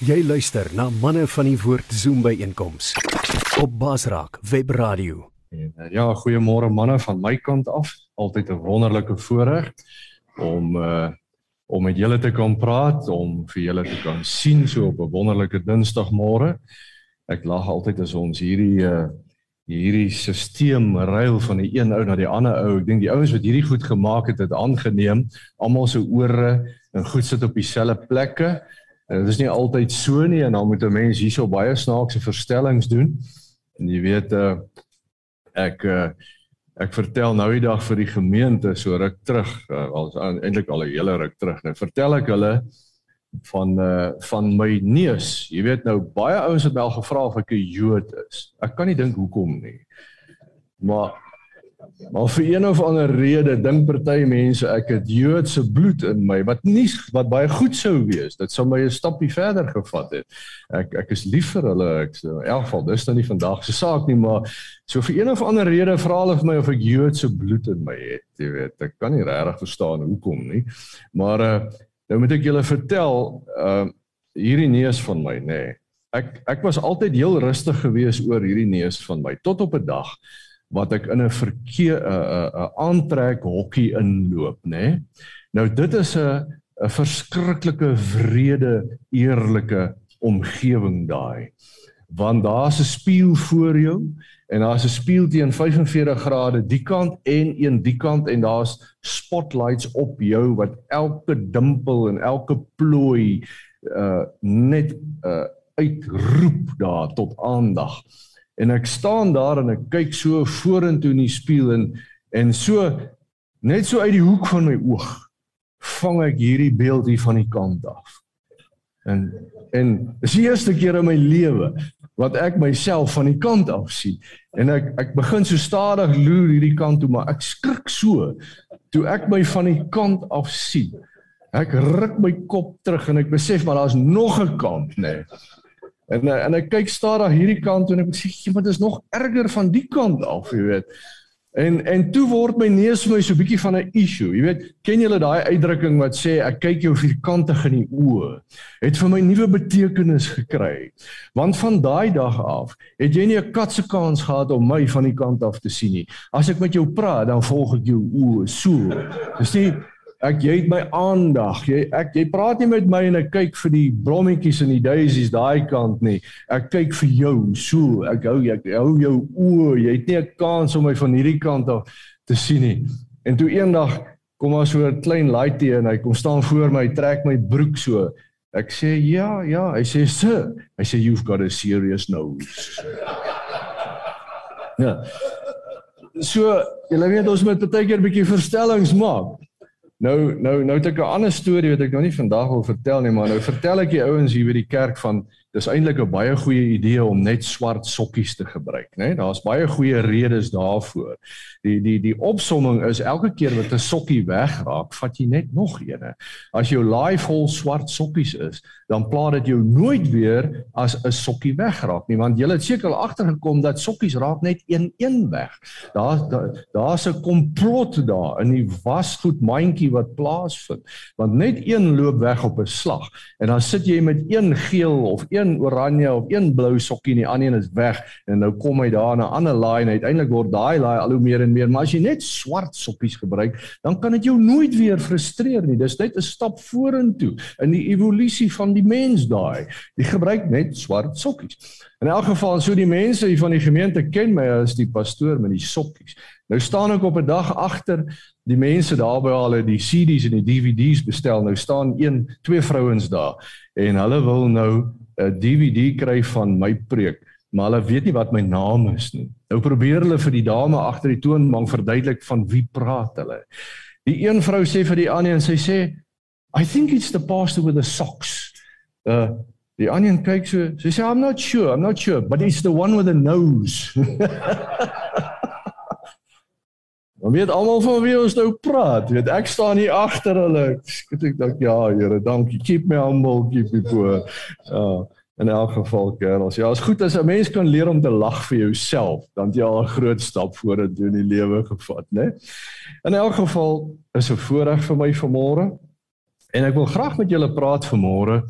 Jy luister na manne van die woord Zoom by einkoms op Basraak Web Radio. En, uh, ja, goeiemôre manne van my kant af. Altyd 'n wonderlike voorreg om uh om met julle te kan praat, om vir julle te kan sien so op 'n wonderlike Dinsdagmôre. Ek lag altyd as ons hierdie uh hierdie stelsel ruil van die een ou na die ander ou. Ek dink die ouens wat hierdie goed gemaak het, het aangeneem. Almal se ore en goed sit op dieselfde plekke. En dit is nie altyd so nie en dan moet 'n mens hierso baie snaakse verstellings doen. En jy weet uh ek uh ek vertel nou die dag vir die gemeente so ruk terug, uh, al eintlik al 'n hele ruk terug. Nou vertel ek hulle van uh van my neus. Jy weet nou baie ouens het my al gevra of ek 'n Jood is. Ek kan nie dink hoekom nie. Maar Maar vir een of ander rede dink party mense ek het Joodse bloed in my wat nie wat baie goed sou wees. Dit sou my 'n stapie verder gevat het. Ek ek is lief vir hulle. Ek sê in elk geval dis nou nie vandag se saak nie, maar so vir een of ander rede vra hulle vir my of ek Joodse bloed in my het. Jy weet, ek kan nie regtig verstaan hoekom nie. Maar uh nou moet ek julle vertel uh hierdie neus van my, nê. Nee. Ek ek was altyd heel rustig geweest oor hierdie neus van my tot op 'n dag wat ek in 'n verkeer 'n uh, 'n uh, uh, aantrek hokkie inloop, nê? Nee? Nou dit is 'n 'n verskriklike wrede eerlike omgewing daai. Want daar's 'n spieël voor jou en daar's 'n spieël teen 45 grade die kant en een die kant en daar's spotlights op jou wat elke dimpel en elke plooi uh net uh uitroep daar tot aandag en ek staan daar en ek kyk so vorentoe in die spieël en en so net so uit die hoek van my oog vang ek hierdie beeld hier van die kant af. En en dis die eerste keer in my lewe wat ek myself van die kant af sien en ek ek begin so stadig loer hierdie kant toe maar ek skrik so toe ek my van die kant af sien. Ek ruk my kop terug en ek besef maar daar's nog 'n kant nê. Nee. En eh, en ek kyk stadig hierdie kant en ek sê, "Jy, maar dit is nog erger van die kant af, jy weet." En en toe word my neus vir my so 'n bietjie van 'n issue. Jy weet, ken julle daai uitdrukking wat sê ek kyk jou vierkantig in die oë? Het vir my nuwe betekenis gekry. Want van daai dag af het jy nie 'n katse kans gehad om my van die kant af te sien nie. As ek met jou praat, dan volg ek jou oë so. Dis nie Ek jy het my aandag. Jy ek jy praat nie met my en ek kyk vir die blommetjies en die daisies daai kant nie. Ek kyk vir jou. So, ek hou ek hou jou oë. Jy het nie 'n kans om my van hierdie kant af te sien nie. En toe eendag kom daar so 'n klein laaitie en hy kom staan voor my, trek my broek so. Ek sê ja, ja, hy sê sir. Hy sê you've got a serious nose. ja. So, jy weet ons moet baie keer 'n bietjie verstellings maak. Nou nou nou het ek 'n ander storie wat ek nou nie vandag wil vertel nie, maar nou vertel ek die ouens hier by die kerk van dis eintlik 'n baie goeie idee om net swart sokkies te gebruik, né? Nee? Daar's baie goeie redes daarvoor. Die die die opsomming is elke keer wat 'n sokkie wegraak, vat jy net nog een. As jou laai vol swart sokkies is, dan pla dit jou nooit weer as 'n sokkie wegraak nie, want jy het seker agtergekom dat sokkies raak net een een weg. Daar daar's 'n komplot daar in die wasgoed mandjie wat plaasvind, want net een loop weg op 'n slag en dan sit jy met een geel of een een oranje of een blou sokkie en die ander een is weg. En nou kom hy daar na 'n ander laai en uiteindelik word daai laai al hoe meer en meer. Maar as jy net swart sokkies gebruik dan kan dit jou nooit weer frustreer nie. Dis net 'n stap vorentoe in die evolusie van die mens daai. Jy gebruik net swart sokkies. In elk geval so die mense hier van die gemeente ken my as die pastoor met die sokkies. Nou staan ek op 'n dag agter die mense daar by hulle die CD's en die DVD's bestel. Nou staan een twee vrouens daar en hulle wil nou 'n DVD kry van my preek, maar hulle weet nie wat my naam is nie. Nou probeer hulle vir die dame agter die toonbank verduidelik van wie praat hulle. Die een vrou sê vir die ander en sy sê I think it's the pastor with the socks. Uh die ander kyk so, sy sê I'm not sure, I'm not sure, but it's the one with the nose. Dan weet almal van wie ons nou praat. Weet ek staan hier agter hulle. Ek ek dink ja, Here, dankie. Keep me humble, keep me poor. Ja, in elk geval, kerels. Ja, as goed as 'n mens kan leer om te lag vir jouself, dan jy al 'n groot stap vorentoe in die lewe gevat, né? In elk geval is 'n voorreg vir my vanmôre. En ek wil graag met julle praat vanmôre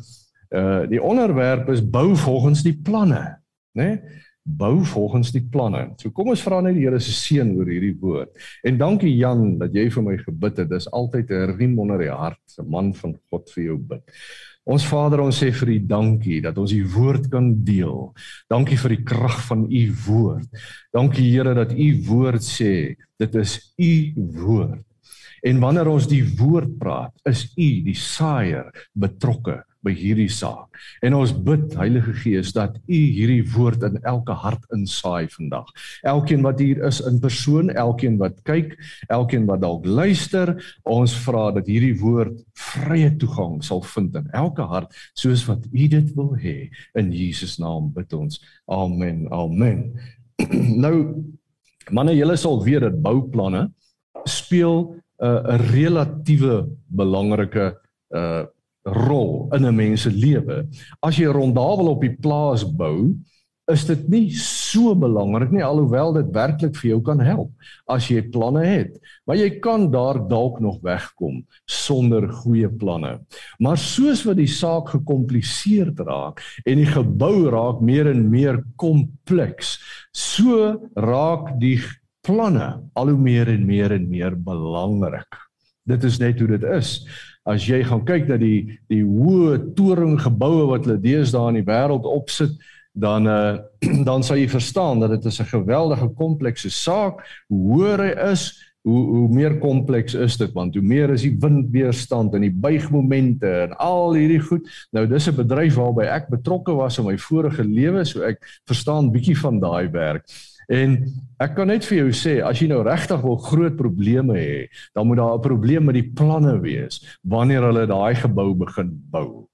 Uh die onderwerp is bou volgens die planne, né? Nee? Bou volgens die planne. So kom ons vra net die Here se seën oor hierdie woord. En dankie Jan dat jy vir my gebid het. Dis altyd 'n riem onder die hart, 'n man van God vir jou bid. Ons Vader, ons sê vir U dankie dat ons U woord kan deel. Dankie vir die krag van U woord. Dankie Here dat U woord sê, dit is U woord. En wanneer ons die woord praat, is U die saaier betrokke by hierdie saak. En ons bid Heilige Gees dat U hierdie woord in elke hart insaai vandag. Elkeen wat hier is in persoon, elkeen wat kyk, elkeen wat dalk luister, ons vra dat hierdie woord vrye toegang sal vind in elke hart soos wat U dit wil hê. In Jesus naam bid ons. Amen. Amen. nou manne, julle sal weet dat bouplanne speel uh, 'n relatiewe belangrike uh rol in 'n mens se lewe. As jy rondawel op die plaas bou, is dit nie so belangrik nie alhoewel dit werklik vir jou kan help as jy planne het. Maar jy kan daar dalk nog wegkom sonder goeie planne. Maar soos wat die saak gekompliseerd raak en die gebou raak meer en meer kompleks, so raak die planne al hoe meer en meer en meer belangrik. Dit is net hoe dit is. As jy gaan kyk na die die hoë toringgeboue wat hulle deesdae in die wêreld opsit, dan uh, dan sal jy verstaan dat dit 'n geweldige komplekse saak. Hoe hoër hy is, hoe hoe meer kompleks is dit want hoe meer is die windweerstand en die buigmomente en al hierdie goed. Nou dis 'n bedryf waarby ek betrokke was in my vorige lewe, so ek verstaan bietjie van daai werk. En ek kan net vir jou sê as jy nou regtig wil groot probleme hê, dan moet daar 'n probleem met die planne wees wanneer hulle daai gebou begin bou.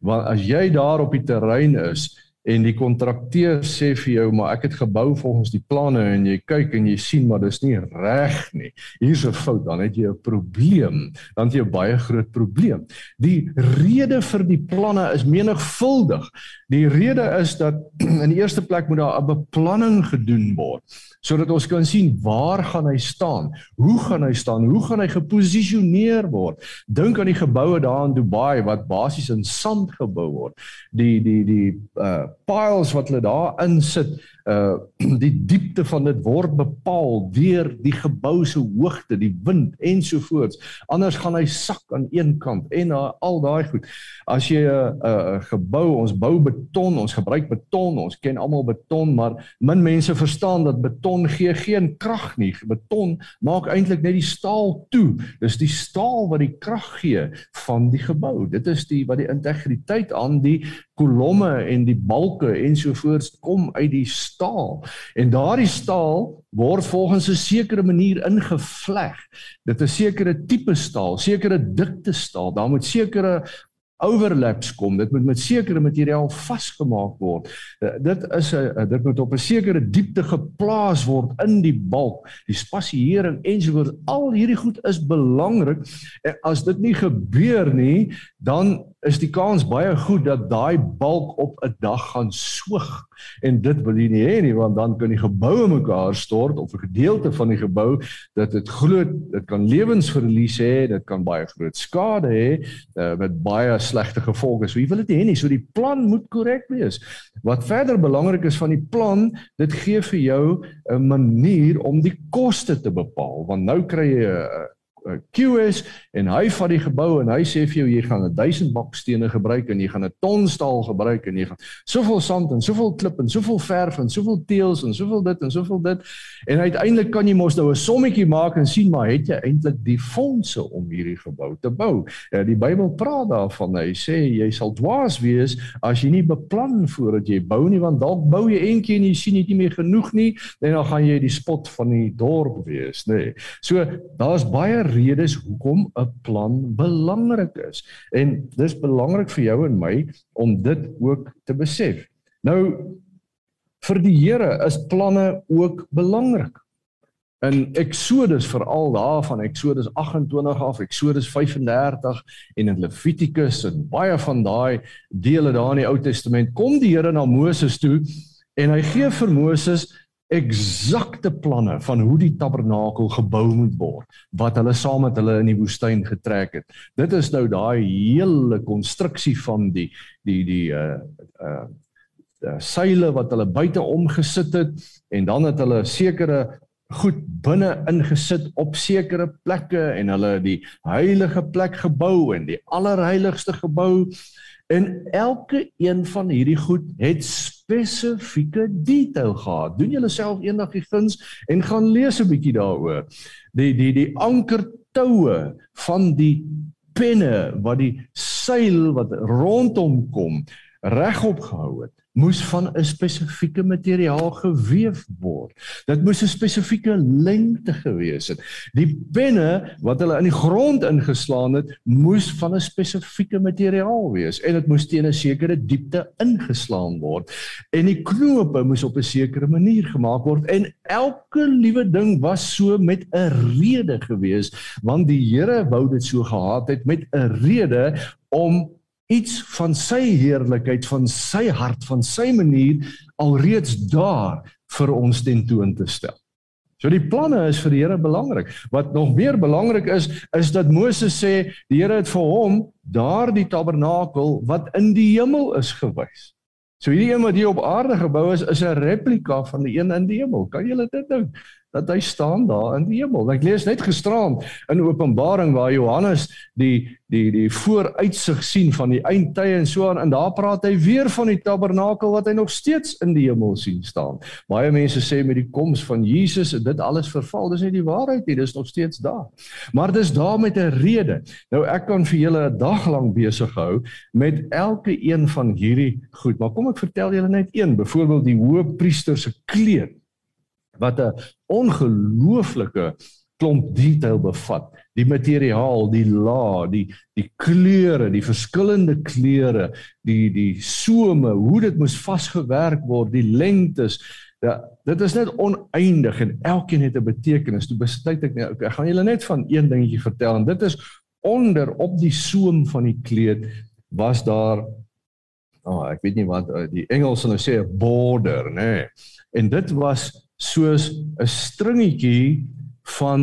Want as jy daar op die terrein is en die kontrakteur sê vir jou maar ek het gebou volgens die planne en jy kyk en jy sien maar dis nie reg nie. Hier's 'n fout, dan het jy 'n probleem. Dan het jy 'n baie groot probleem. Die rede vir die planne is menigvuldig. Die rede is dat in die eerste plek moet daar 'n beplanning gedoen word sodat ons kan sien waar gaan hy staan? Hoe gaan hy staan? Hoe gaan hy geposisioneer word? Dink aan die geboue daar in Dubai wat basies in sand gebou word. Die die die uh piles wat hulle daar insit uh die diepte van dit word bepaal deur die gebou se hoogte, die wind ensovoorts. Anders gaan hy sak aan een kant en uh, al daai goed. As jy 'n uh, uh, gebou, ons bou beton, ons gebruik beton, ons ken almal beton, maar min mense verstaan dat beton gee geen krag nie. Beton maak eintlik net die staal toe. Dis die staal wat die krag gee van die gebou. Dit is die wat die integriteit aan die kolomme en die balke ensovoorts kom uit die staal. En daardie staal word volgens 'n sekere manier ingevleg. Dit is sekere tipe staal, sekere dikte staal. Daar moet sekere overlaps kom. Dit moet met sekere materiaal vasgemaak word. Uh, dit is 'n uh, dit moet op 'n sekere diepte geplaas word in die balk. Die spasiering ensovoorts. Al hierdie goed is belangrik. En as dit nie gebeur nie, dan is die kans baie goed dat daai balk op 'n dag gaan soog en dit wil jy nie hê nie want dan kan die gebou mekaar stort of 'n gedeelte van die gebou dat dit groot dit kan lewensverlies hê dit kan baie groot skade hê uh, met baie slegte gevolge so jy wil dit hê nie? So die plan moet korrek wees. Wat verder belangrik is van die plan dit gee vir jou 'n manier om die koste te bepaal. Want nou kry jy 'n uh, uh, QS en hy vat die gebou en hy sê vir jou jy gaan 'n 1000 bakstene gebruik en jy gaan 'n ton staal gebruik en jy gaan soveel sand en soveel klip en soveel verf en soveel teëls en soveel dit en soveel dit en uiteindelik kan jy mos nou 'n sommetjie maak en sien maar het jy eintlik die fondse om hierdie gebou te bou. Ja, die Bybel praat daarvan. Hy sê jy sal dwaas wees as jy nie beplan voordat jy bou nie want dalk bou jy eendag en jy sien het nie meer genoeg nie en dan gaan jy die spot van die dorp wees, nê. Nee. So daar's baie redes hoekom 'n plan belangrik is. En dis belangrik vir jou en my om dit ook te besef. Nou vir die Here is planne ook belangrik. In Exodus veral daarvan Exodus 28 af, Exodus 35 en in Levitikus en baie van daai dele daar in die Ou Testament kom die Here na Moses toe en hy gee vir Moses eksakte planne van hoe die tabernakel gebou moet word wat hulle saam met hulle in die woestyn getrek het. Dit is nou daai hele konstruksie van die die die uh uh seile wat hulle buite omgesit het en dan het hulle sekere goed binne ingesit op sekere plekke en hulle die heilige plek gebou en die allerheiligste gebou en elke een van hierdie goed het spesifieke detail gehad. Doen julle self eendag die guns en gaan lees 'n bietjie daaroor. Die die die ankertoue van die penne wat die seil wat rondom kom regop gehou het moes van 'n spesifieke materiaal gewewe word. Dit moes 'n spesifieke lengte gewees het. Die penne wat hulle in die grond ingeslaan het, moes van 'n spesifieke materiaal wees en dit moes teen 'n sekere diepte ingeslaan word. En die knope moes op 'n sekere manier gemaak word en elke liewe ding was so met 'n rede gewees, want die Here wou dit so gehad het met 'n rede om iets van sy heerlikheid, van sy hart, van sy manier alreeds daar vir ons tentoon te stel. So die planne is vir die Here belangrik. Wat nog meer belangrik is, is dat Moses sê die Here het vir hom daardie tabernakel wat in die hemel is gewys. So hierdie een wat hier op aarde gebou is, is 'n replika van die een in die hemel. Kan julle dit dink? Dat hy staan daar in die hemel. Ek lees net gisterand in Openbaring waar Johannes die die die vooruitsig sien van die eindtye en so aan en daar praat hy weer van die tabernakel wat hy nog steeds in die hemel sien staan. Baie mense sê met die koms van Jesus dit alles verval. Dis nie die waarheid nie, dis nog steeds daar. Maar dis daar met 'n rede. Nou ek kan vir julle 'n dag lank besig hou met elke een van hierdie goed, maar kom ek vertel julle net een, byvoorbeeld die hoëpriester se kleed wat 'n ongelooflike klomp detail bevat. Die materiaal, die la, die die kleure, die verskillende kleure, die die some, hoe dit moes vasgewerk word, die lengtes. Ja, dit is net oneindig en elkeen het 'n betekenis. Toe besluit ek net, ek gaan julle net van een dingetjie vertel en dit is onder op die soem van die kleed was daar oh, ek weet nie wat eh, die Engels nou sê 'n border, nê. Nee. En dit was soos 'n stringetjie van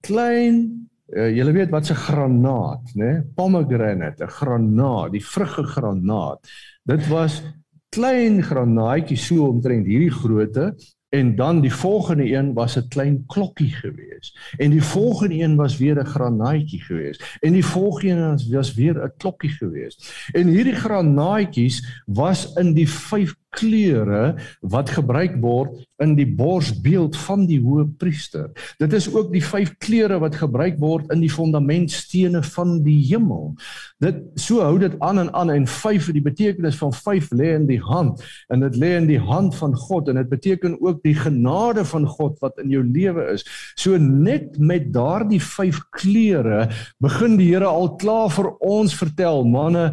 klein uh, julle weet wat 'n granaat, né? Pomegranate, 'n granaat, die vrugge granaat. Dit was klein granaatjies so omtrent hierdie grootte en dan die volgende een was 'n klein klokkie gewees en die volgende een was weer 'n granaatjie gewees en die volgende een was weer 'n klokkie gewees en hierdie granaatjies was in die vyf kleure wat gebruik word in die borsbeeld van die hoë priester. Dit is ook die vyf kleure wat gebruik word in die fondamentstene van die hemel. Dit so hou dit aan en aan en vyf die betekenis van vyf lê in die hand en dit lê in die hand van God en dit beteken ook die genade van God wat in jou lewe is. So net met daardie vyf kleure begin die Here al klaar vir ons vertel manne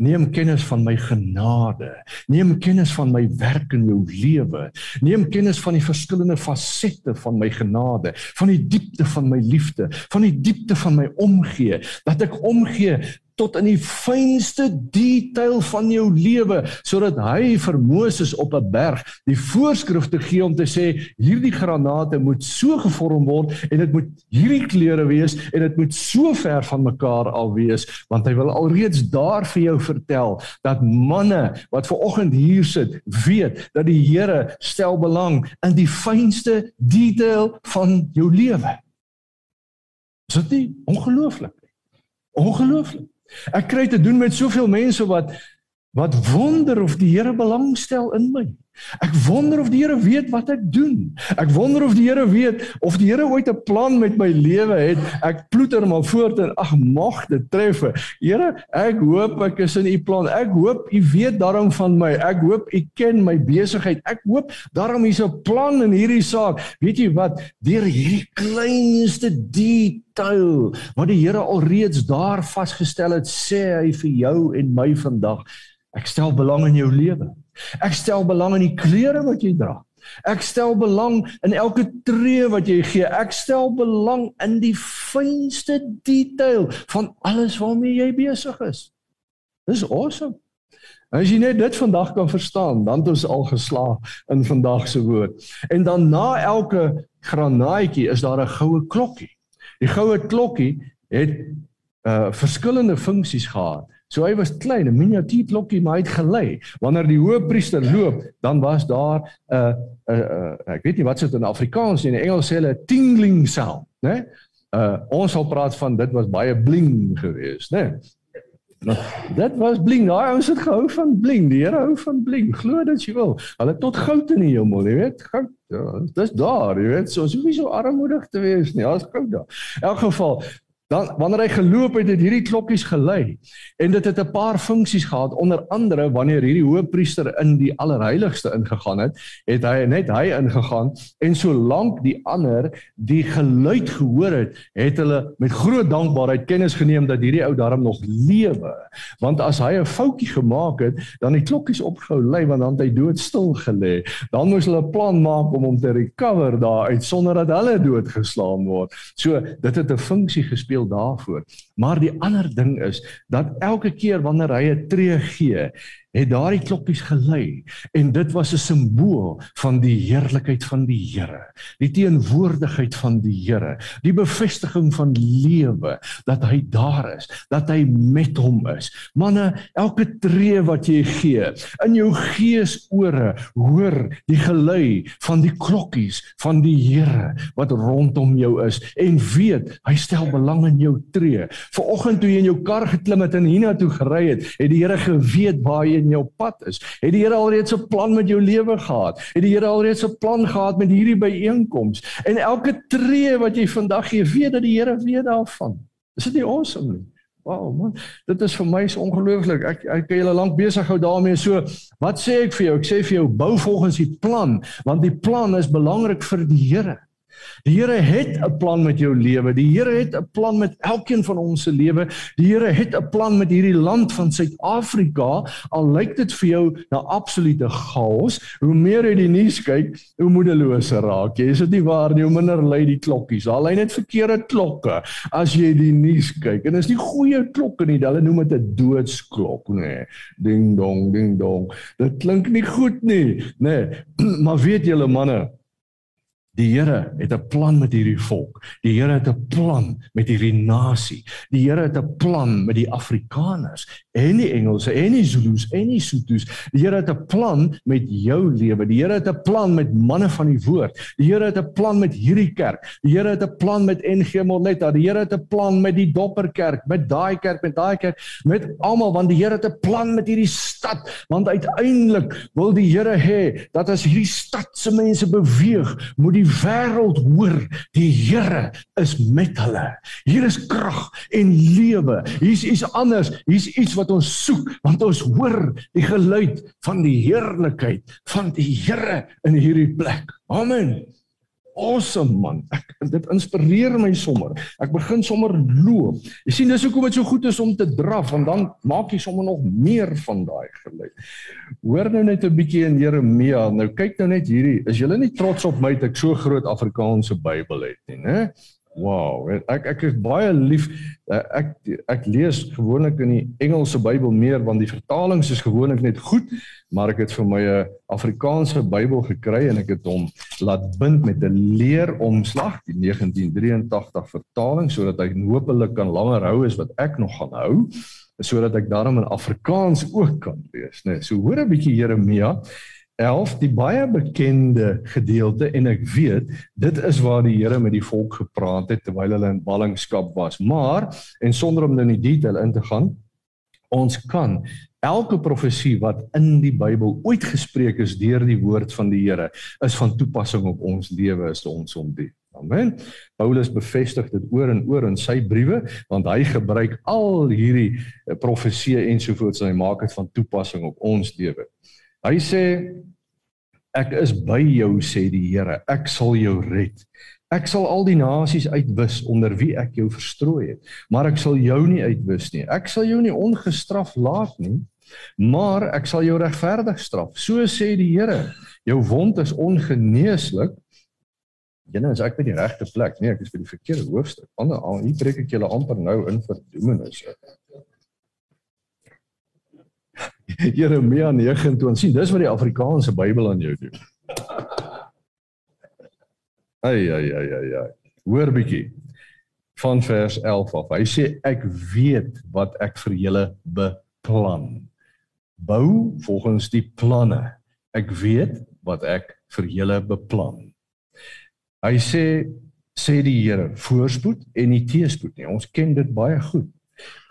Neem kennis van my genade. Neem kennis van my werk in jou lewe. Neem kennis van die verskillende fasette van my genade, van die diepte van my liefde, van die diepte van my omgee, dat ek omgee tot in die fynste detail van jou lewe sodat hy vir Moses op 'n berg die voorskrifte gee om te sê hierdie granate moet so gevorm word en dit moet hierdie kleure wees en dit moet so ver van mekaar al wees want hy wil alreeds daar vir jou vertel dat manne wat ver oggend hier sit weet dat die Here stel belang in die fynste detail van jou lewe. Is dit nie ongelooflik nie? Ongelooflik. Ek kry te doen met soveel mense wat wat wonder of die Here belangstel in my. Ek wonder of die Here weet wat ek doen. Ek wonder of die Here weet of die Here ooit 'n plan met my lewe het. Ek ploeter maar voort en ag mag dit tref. Here, ek hoop ek is in u plan. Ek hoop u weet daarom van my. Ek hoop u ken my besigheid. Ek hoop daarom hier's 'n plan in hierdie saak. Weet jy wat? Deur hierdie kleinste detail wat die Here alreeds daar vasgestel het, sê hy vir jou en my vandag, ek stel belang in jou lewe. Ek stel belang in die klere wat jy dra. Ek stel belang in elke tree wat jy gee. Ek stel belang in die fynste detail van alles waarmee jy besig is. Dis awesome. As jy net dit vandag kan verstaan, dan het ons al geslaag in vandag se woord. En dan na elke granaatjie is daar 'n goue klokkie. Die goue klokkie het uh verskillende funksies gehad. So hy was klein, 'n miniatuur klokkie, maar hy het gelei. Wanneer die hoofpriester loop, dan was daar 'n uh, 'n uh, uh, ek weet nie wat dit in Afrikaans en in Engels sê hulle tingling sound, né? Uh ons sal praat van dit was baie bling geweest, né? Nou, dit was bling. Daai ouens het gehou van bling. Die Here hou van bling. Glo dit jy wil. Hulle tot goud in die hemel, jy weet. Goud. Ja, dis daar, jy weet. So, ons hoef nie so armoedig te wees nie. Daar's goud daar. In elk geval, Dan wanneer hy geloop het, het hierdie klokkies gelei. En dit het 'n paar funksies gehad. Onder andere wanneer hierdie hoëpriester in die allerheiligste ingegaan het, het hy net hy ingegaan en solank die ander die geluid gehoor het, het hulle met groot dankbaarheid kennis geneem dat hierdie ou darm nog lewe. Want as hy 'n foutjie gemaak het, dan die klokkies opgehou lui want dan het hy doodstil gelê. Dan moes hulle 'n plan maak om hom te recover daar uit sonder dat hulle doodgeslaan word. So, dit het 'n funksie gespeel daarvoor. Maar die ander ding is dat elke keer wanneer hy 'n tree gee, het daardie klokkies gelei en dit was 'n simbool van die heerlikheid van die Here, die teenwoordigheid van die Here, die bevestiging van lewe dat hy daar is, dat hy met hom is. Manne, elke tree wat jy gee, in jou geesore hoor die gelui van die klokkies van die Here wat rondom jou is en weet hy stel belang in jou tree. Vanoggend toe jy in jou kar geklim het en hiernatoe gery het, het die Here geweet waar jy in jou pad is. Het die Here alreeds 'n plan met jou lewe gehad? Het die Here alreeds 'n plan gehad met hierdie byeenkoms? En elke tree wat jy vandag gee, weet dat die Here weet daarvan. Is dit nie awesome nie? Wow man, dit is vir my so ongelooflik. Ek ek kan julle lank besig hou daarmee. So, wat sê ek vir jou? Ek sê vir jou bou volgens die plan, want die plan is belangrik vir die Here. Die Here het 'n plan met jou lewe. Die Here het 'n plan met elkeen van ons se lewe. Die Here het 'n plan met hierdie land van Suid-Afrika. Al lyk dit vir jou na absolute chaos, hoe meer jy die nuus kyk, hoe moedeloser raak jy. Is dit nie waar nie? Hoe minder lui die klokkies. Al lei net verkeerde klokke as jy die nuus kyk. En dis nie goeie klokke nie. Hulle noem dit 'n doodsklok, nê. Nee. Ding dong, ding dong. Dit klink nie goed nie, nê. Nee. maar weet julle manne, Die Here het 'n plan met hierdie volk. Die Here het 'n plan met hierdie nasie. Die Here het 'n plan met die Afrikaners en die Engelse en die Zulus en die Sotus. Die Here het 'n plan met jou lewe. Die Here het 'n plan met manne van die woord. Die Here het 'n plan met hierdie kerk. Die Here het 'n plan met NG Moletta. Die Here het 'n plan met die Dopperkerk, met daai kerk, met daai kerk, met almal want die Here het 'n plan met hierdie stad. Want uiteindelik wil die Here hê dat as hierdie stad se mense beweeg, moet die wêreld hoor die Here is met hulle. Hier is krag en lewe. Hier's iets anders. Hier's iets wat ons soek want ons hoor die geluid van die heerlikheid van die Here in hierdie plek. Amen awesome man. Ek dit inspireer my sommer. Ek begin sommer loop. Jy sien dis hoekom dit so goed is om te draf want dan maak jy sommer nog meer van daai geluid. Hoor nou net 'n bietjie in Jeremia. Nou kyk nou net hierdie. Is julle nie trots op my dat ek so groot Afrikaanse Bybel het nie, né? Wow, ek ek is baie lief. Eh, ek ek lees gewoonlik in die Engelse Bybel meer want die vertalings is gewoonlik net goed, maar ek het vir my 'n Afrikaanse Bybel gekry en ek het hom laat bind met 'n leeromslag, die 1983 vertaling sodat hy hopelik kan langer hou as wat ek nog gaan hou, sodat ek daarom in Afrikaans ook kan lees, né? Nee, so hoor 'n bietjie Jeremia 11 die baie bekende gedeelte en ek weet dit is waar die Here met die volk gepraat het terwyl hulle in ballingskap was maar en sonder om in die detail in te gaan ons kan elke profesie wat in die Bybel ooit gespreek is deur die woord van die Here is van toepassing op ons lewe as ons hom dien Amen. Paulus bevestig dit oor en oor in sy briewe want hy gebruik al hierdie eh, profeseë ensovoorts en hy maak dit van toepassing op ons lewe. Hy sê Ek is by jou sê die Here. Ek sal jou red. Ek sal al die nasies uitwis onder wie ek jou verstrooi het, maar ek sal jou nie uitwis nie. Ek sal jou nie ongestraf laat nie, maar ek sal jou regverdig straf. So sê die Here. Jou wond is ongeneeslik. Jene, is ek by die regte plek? Nee, ek is by die verkeerde hoofstuk. Ander, hier breek ek julle amper nou in vir dominus. Jeremia 29 sien dis wat die Afrikaanse Bybel aan jou doen. Ai ai ai ai ai. Hoor bietjie van vers 11 af. Hy sê ek weet wat ek vir julle beplan. Bou volgens die planne. Ek weet wat ek vir julle beplan. Hy sê sê die Here, voorspoed en nie teespoed nie. Ons ken dit baie goed.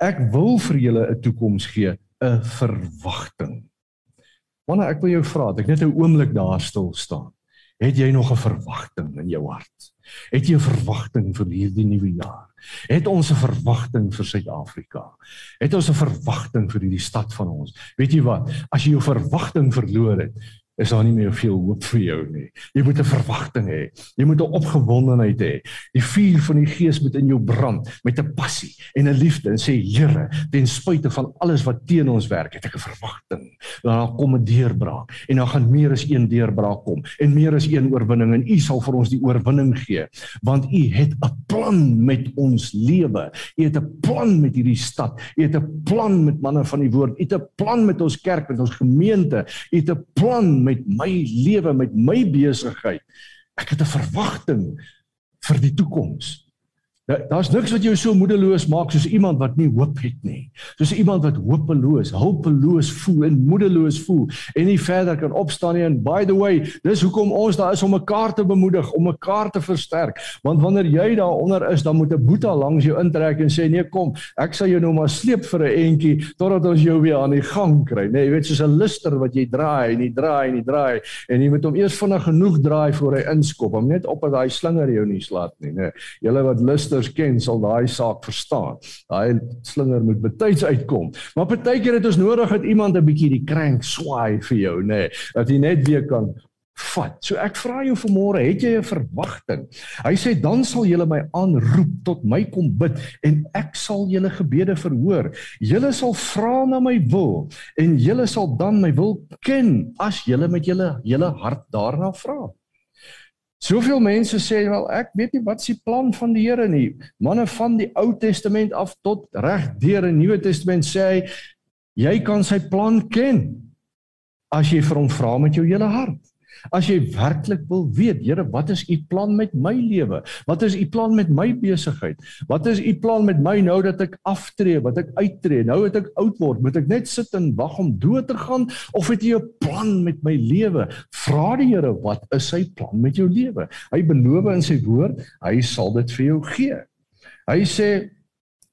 Ek wil vir julle 'n toekoms gee, 'n verwagting. Wanneer ek wil jou vra, ek net 'n oomblik daar stil staan. Het jy nog 'n verwagting in jou hart? Het jy 'n verwagting vir hierdie nuwe jaar? Het ons 'n verwagting vir Suid-Afrika? Het ons 'n verwagting vir hierdie stad van ons? Weet jy wat? As jy jou verwagting verloor het, is daar nie meer veel hoop vir jou nie. Jy moet 'n verwagting hê. Jy moet 'n opgewondenheid hê. Die vuur van die Gees moet in jou brand met 'n passie en 'n liefde en sê Here, ten spyte van alles wat teen ons werk, het ek 'n verwagting. Daar kom 'n deurbraak en dan gaan meer as een deurbraak kom en meer as een oorwinning en U sal vir ons die oorwinning gee, want U het 'n plan met ons lewe. U het 'n plan met hierdie stad. U het 'n plan met manne van die woord. U het 'n plan met ons kerk, met ons gemeente. U het 'n plan met my lewe, met my besigheid. Ek het 'n verwagting vir die toekoms. Daar's niks wat jou so moedeloos maak soos iemand wat nie hoop het nie. Soos iemand wat hopeloos, hulpeloos voel en moedeloos voel en nie verder kan opstaan nie. And by the way, dis hoekom ons daar is om mekaar te bemoedig, om mekaar te versterk. Want wanneer jy daaronder is, dan moet 'n boeta langs jou intrek en sê nee, kom, ek sal jou nou maar sleep vir 'n entjie totdat ons jou weer aan die gang kry. Nee, jy weet soos 'n lister wat jy draai en jy draai en jy draai en jy moet hom eers vinnig genoeg draai voor hy inskop. Om net op dat daai slinger jou nie slaat nie, nee. Julle wat luister luisters ken sal daai saak verstaan. Daai slinger moet betyds uitkom. Maar partykeer het ons nodig dat iemand 'n bietjie die krank swaai vir jou, nê, nee, dat jy net weer kan vat. So ek vra jou vanmôre, het jy 'n verwagting? Hy sê dan sal julle my aanroep tot my kom bid en ek sal julle gebede verhoor. Julle sal vra na my wil en julle sal dan my wil ken as julle met julle hele hart daarna vra. Soveel mense sê wel ek weet nie wat se plan van die Here nie. Manne van die Ou Testament af tot reg deur die Nuwe Testament sê hy jy kan sy plan ken as jy vir hom vra met jou hele hart. As jy werklik wil weet, Here, wat is u plan met my lewe? Wat is u plan met my besigheid? Wat is u plan met my nou dat ek aftree, wat ek uittreë? Nou het ek oud word, moet ek net sit en wag om dood te gaan of het jy 'n plan met my lewe? Vra die Here, wat is sy plan met jou lewe? Hy beloof in sy woord, hy sal dit vir jou gee. Hy sê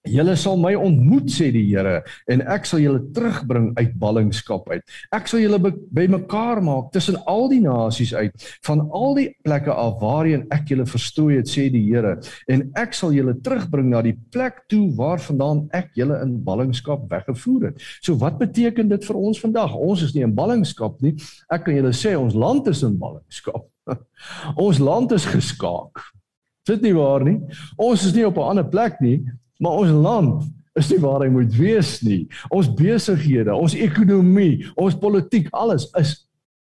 Julle sal my ontmoet sê die Here en ek sal julle terugbring uit ballingskap uit. Ek sal julle bymekaar maak tussen al die nasies uit van al die plekke af waarheen ek julle verstrooi het sê die Here en ek sal julle terugbring na die plek toe waarvandaan ek julle in ballingskap weggevoer het. So wat beteken dit vir ons vandag? Ons is nie in ballingskap nie. Ek kan julle sê ons land is in ballingskap. ons land is geskaak. Dit nie waar nie. Ons is nie op 'n ander plek nie. Maar ons land is nie waar hy moet wees nie. Ons besighede, ons ekonomie, ons politiek, alles is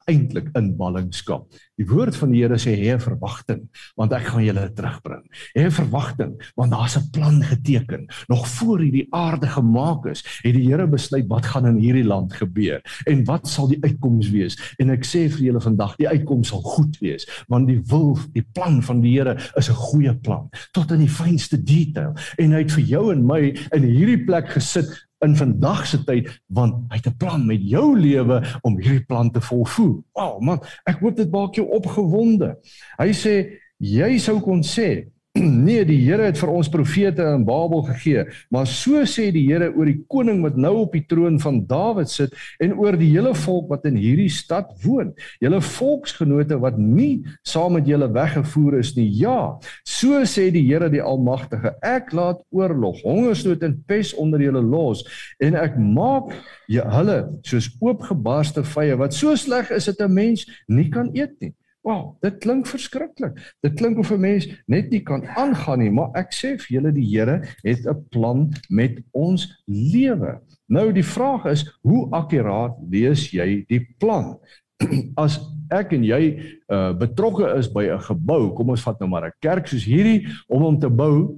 eintlik in ballingskap. Die woord van die Here sê hê 'n verwagting want ek gaan julle terugbring. Hê 'n verwagting want daar's 'n plan geteken. Nog voor hierdie aarde gemaak is, het die Here besluit wat gaan in hierdie land gebeur en wat sal die uitkoms wees. En ek sê vir julle vandag, die uitkoms sal goed wees want die wil, die plan van die Here is 'n goeie plan tot in die fynste detail. En hy het vir jou en my in hierdie plek gesit in vandag se tyd want hy het 'n plan met jou lewe om hierdie plan te volvoer. Wow, man, ek hoop dit maak jou opgewonde. Hy sê jy sou kon sê nee, die Here het vir ons profete in Babel gegee, maar so sê die Here oor die koning wat nou op die troon van Dawid sit en oor die hele volk wat in hierdie stad woon. Julle volksgenote wat nie saam met julle weggevoer is nie. Ja, so sê die Here die Almagtige. Ek laat oorlog, hongersnood en pes onder julle los en ek maak julle soos oopgebarste vye wat so sleg is dat 'n mens nie kan eet nie. Wow, dit klink verskriklik. Dit klink of 'n mens net nie kan aangaan nie, maar ek sê vir julle die Here het 'n plan met ons lewe. Nou die vraag is, hoe akkuraat lees jy die plan? As ek en jy uh, betrokke is by 'n gebou, kom ons vat nou maar 'n kerk soos hierdie om hom te bou,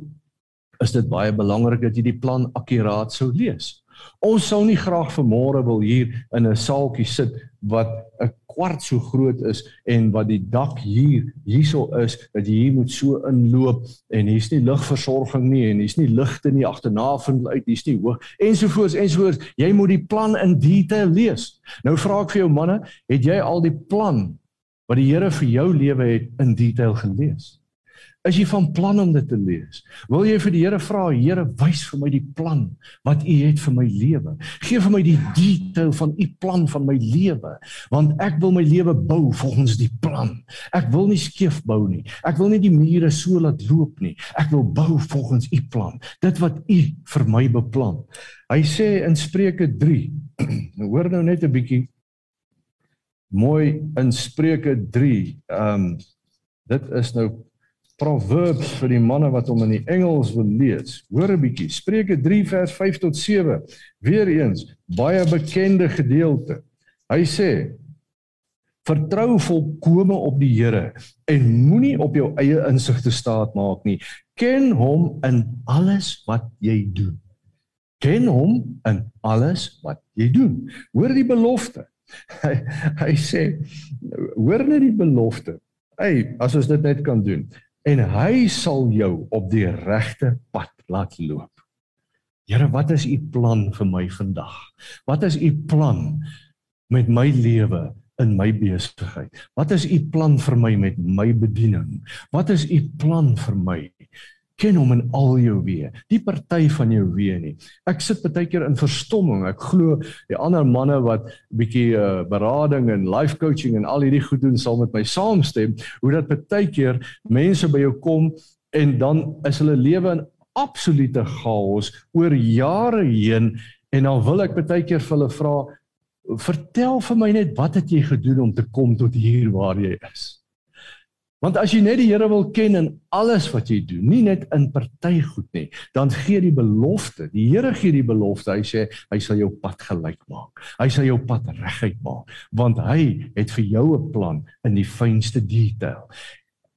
is dit baie belangrik dat jy die plan akkuraat sou lees. Ons sou nie graag vanmôre wil hier in 'n saaltjie sit wat 'n kwart so groot is en wat die dak hier hierso is dat jy hier moet so inloop en hier's nie ligversorging nie en hier's nie ligte nie agterna vind uit hier's nie hoog ensovoorts ensovoorts jy moet die plan in detail lees. Nou vra ek vir jou manne, het jy al die plan wat die Here vir jou lewe het in detail gelees? Is jy van plan om dit te lees? Wil jy vir die Here vra, Here, wys vir my die plan wat U het vir my lewe. Geef vir my die detail van U plan van my lewe, want ek wil my lewe bou volgens die plan. Ek wil nie skeef bou nie. Ek wil nie die mure so laat loop nie. Ek wil bou volgens U plan. Dit wat U vir my beplan. Hy sê in Spreuke 3. nou hoor nou net 'n bietjie mooi in Spreuke 3. Ehm um, dit is nou Proverbs vir die manne wat hom in die Engels wil lees. Hoor 'n bietjie. Spreuke 3 vers 5 tot 7. Weereens baie bekende gedeelte. Hy sê: Vertrou volkome op die Here en moenie op jou eie insig te staat maak nie. Ken hom in alles wat jy doen. Ken hom in alles wat jy doen. Hoor die belofte. Hy, hy sê hoor net die belofte. Hey, as ons dit net kan doen en hy sal jou op die regte pad laat loop. Here, wat is u plan vir my vandag? Wat is u plan met my lewe in my besigheid? Wat is u plan vir my met my bediening? Wat is u plan vir my ken hom in al jou weë. Die party van jou weë nie. Ek sit baie keer in verstomming. Ek glo die ander manne wat bietjie uh, berading en life coaching en al hierdie goed doen sal met my saamstem hoe dat baie keer mense by jou kom en dan is hulle lewe in absolute chaos oor jare heen en dan wil ek baie keer vir hulle vra vertel vir my net wat het jy gedoen om te kom tot hier waar jy is? Want as jy net die Here wil ken in alles wat jy doen, nie net in party goed nie, dan gee die belofte. Die Here gee die belofte. Hy sê hy sal jou pad gelyk maak. Hy sal jou pad reguit maak, want hy het vir jou 'n plan in die fynste detail.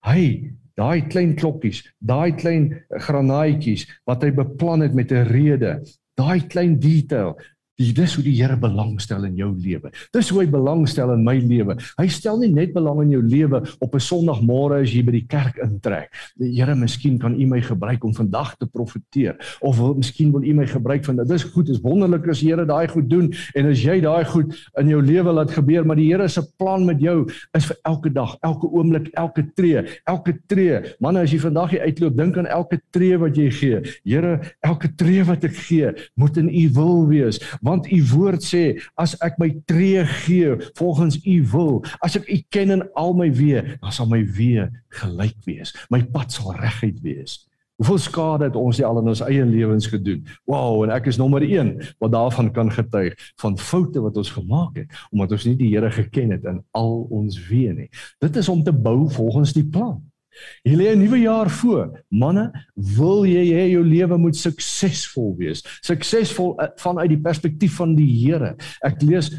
Hy Daai klein klokkies, daai klein granaatjies wat hy beplan het met 'n rede, daai klein detail, Dis hoe die Here belangstel in jou lewe. Dis hoe hy belangstel in my lewe. Hy stel nie net belang in jou lewe op 'n Sondagmôre as jy by die kerk intrek. Die Here, miskien kan U my gebruik om vandag te profeteer of wil miskien wil U my gebruik van dis goed, is wonderlik as die Here daai goed doen en as jy daai goed in jou lewe laat gebeur, maar die Here se plan met jou is vir elke dag, elke oomblik, elke tree, elke tree. Manne, as jy vandag hier uitloop, dink aan elke tree wat jy gee. Here, elke tree wat ek gee, moet in U wil wees want u woord sê as ek my tree gee volgens u wil as ek u ken in al my weë dan sal my weë gelyk wees. My pad sal reguit wees. Hoeveel skade het ons al in ons eie lewens gedoen? Wow en ek is nommer 1 wat daarvan kan getuig van foute wat ons gemaak het omdat ons nie die Here geken het in al ons weë nie. Dit is om te bou volgens die plan Jy lê 'n nuwe jaar voor. Manne, wil jy hê jou lewe moet suksesvol wees? Suksesvol eh, vanuit die perspektief van die Here. Ek lees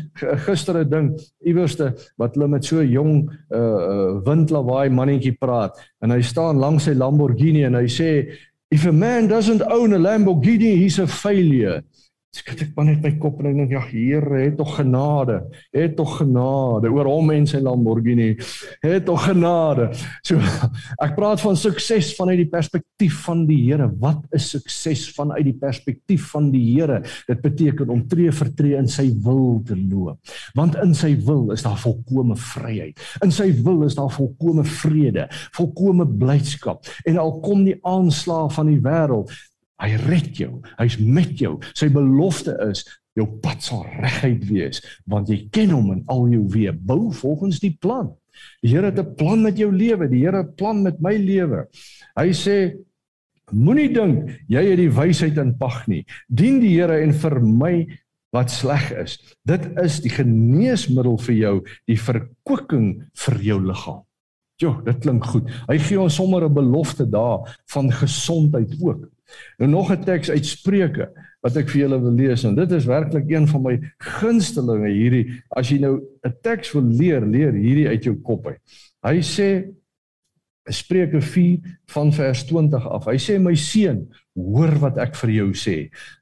gister 'n ding iewerste wat hulle met so 'n jong uh windlawaai mannetjie praat en hy staan langs sy Lamborghini en hy sê if a man doesn't own a Lamborghini, he's a failure. Skud ek maar net my kop en ek dink ja Here het tog genade. Het tog genade oor hom en sy Lamborghini. Het tog genade. So ek praat van sukses vanuit die perspektief van die Here. Wat is sukses vanuit die perspektief van die Here? Dit beteken om tree vir tree in sy wil te loop. Want in sy wil is daar volkomme vryheid. In sy wil is daar volkomme vrede, volkomme blydskap. En al kom die aanslae van die wêreld, Hy red jou. Hy's met jou. Sy belofte is jou pad sal reguit wees want jy ken hom in al jou weë. Bou volgens die plan. Die Here het 'n plan met jou lewe. Die Here 'n plan met my lewe. Hy sê moenie dink jy het die wysheid in pag nie. Dien die Here en vir my wat sleg is. Dit is die geneesmiddel vir jou, die verkwikking vir jou liggaam. Jo, dit klink goed. Hy gee ons sommer 'n belofte daar van gesondheid ook. Nou nog 'n teks uit Spreuke wat ek vir julle wil lees en dit is werklik een van my gunstelinge hierdie as jy nou 'n teks wil leer, leer hierdie uit jou kop uit. Hy sê Spreuke 4 van vers 20 af. Hy sê my seun, Hoor wat ek vir jou sê.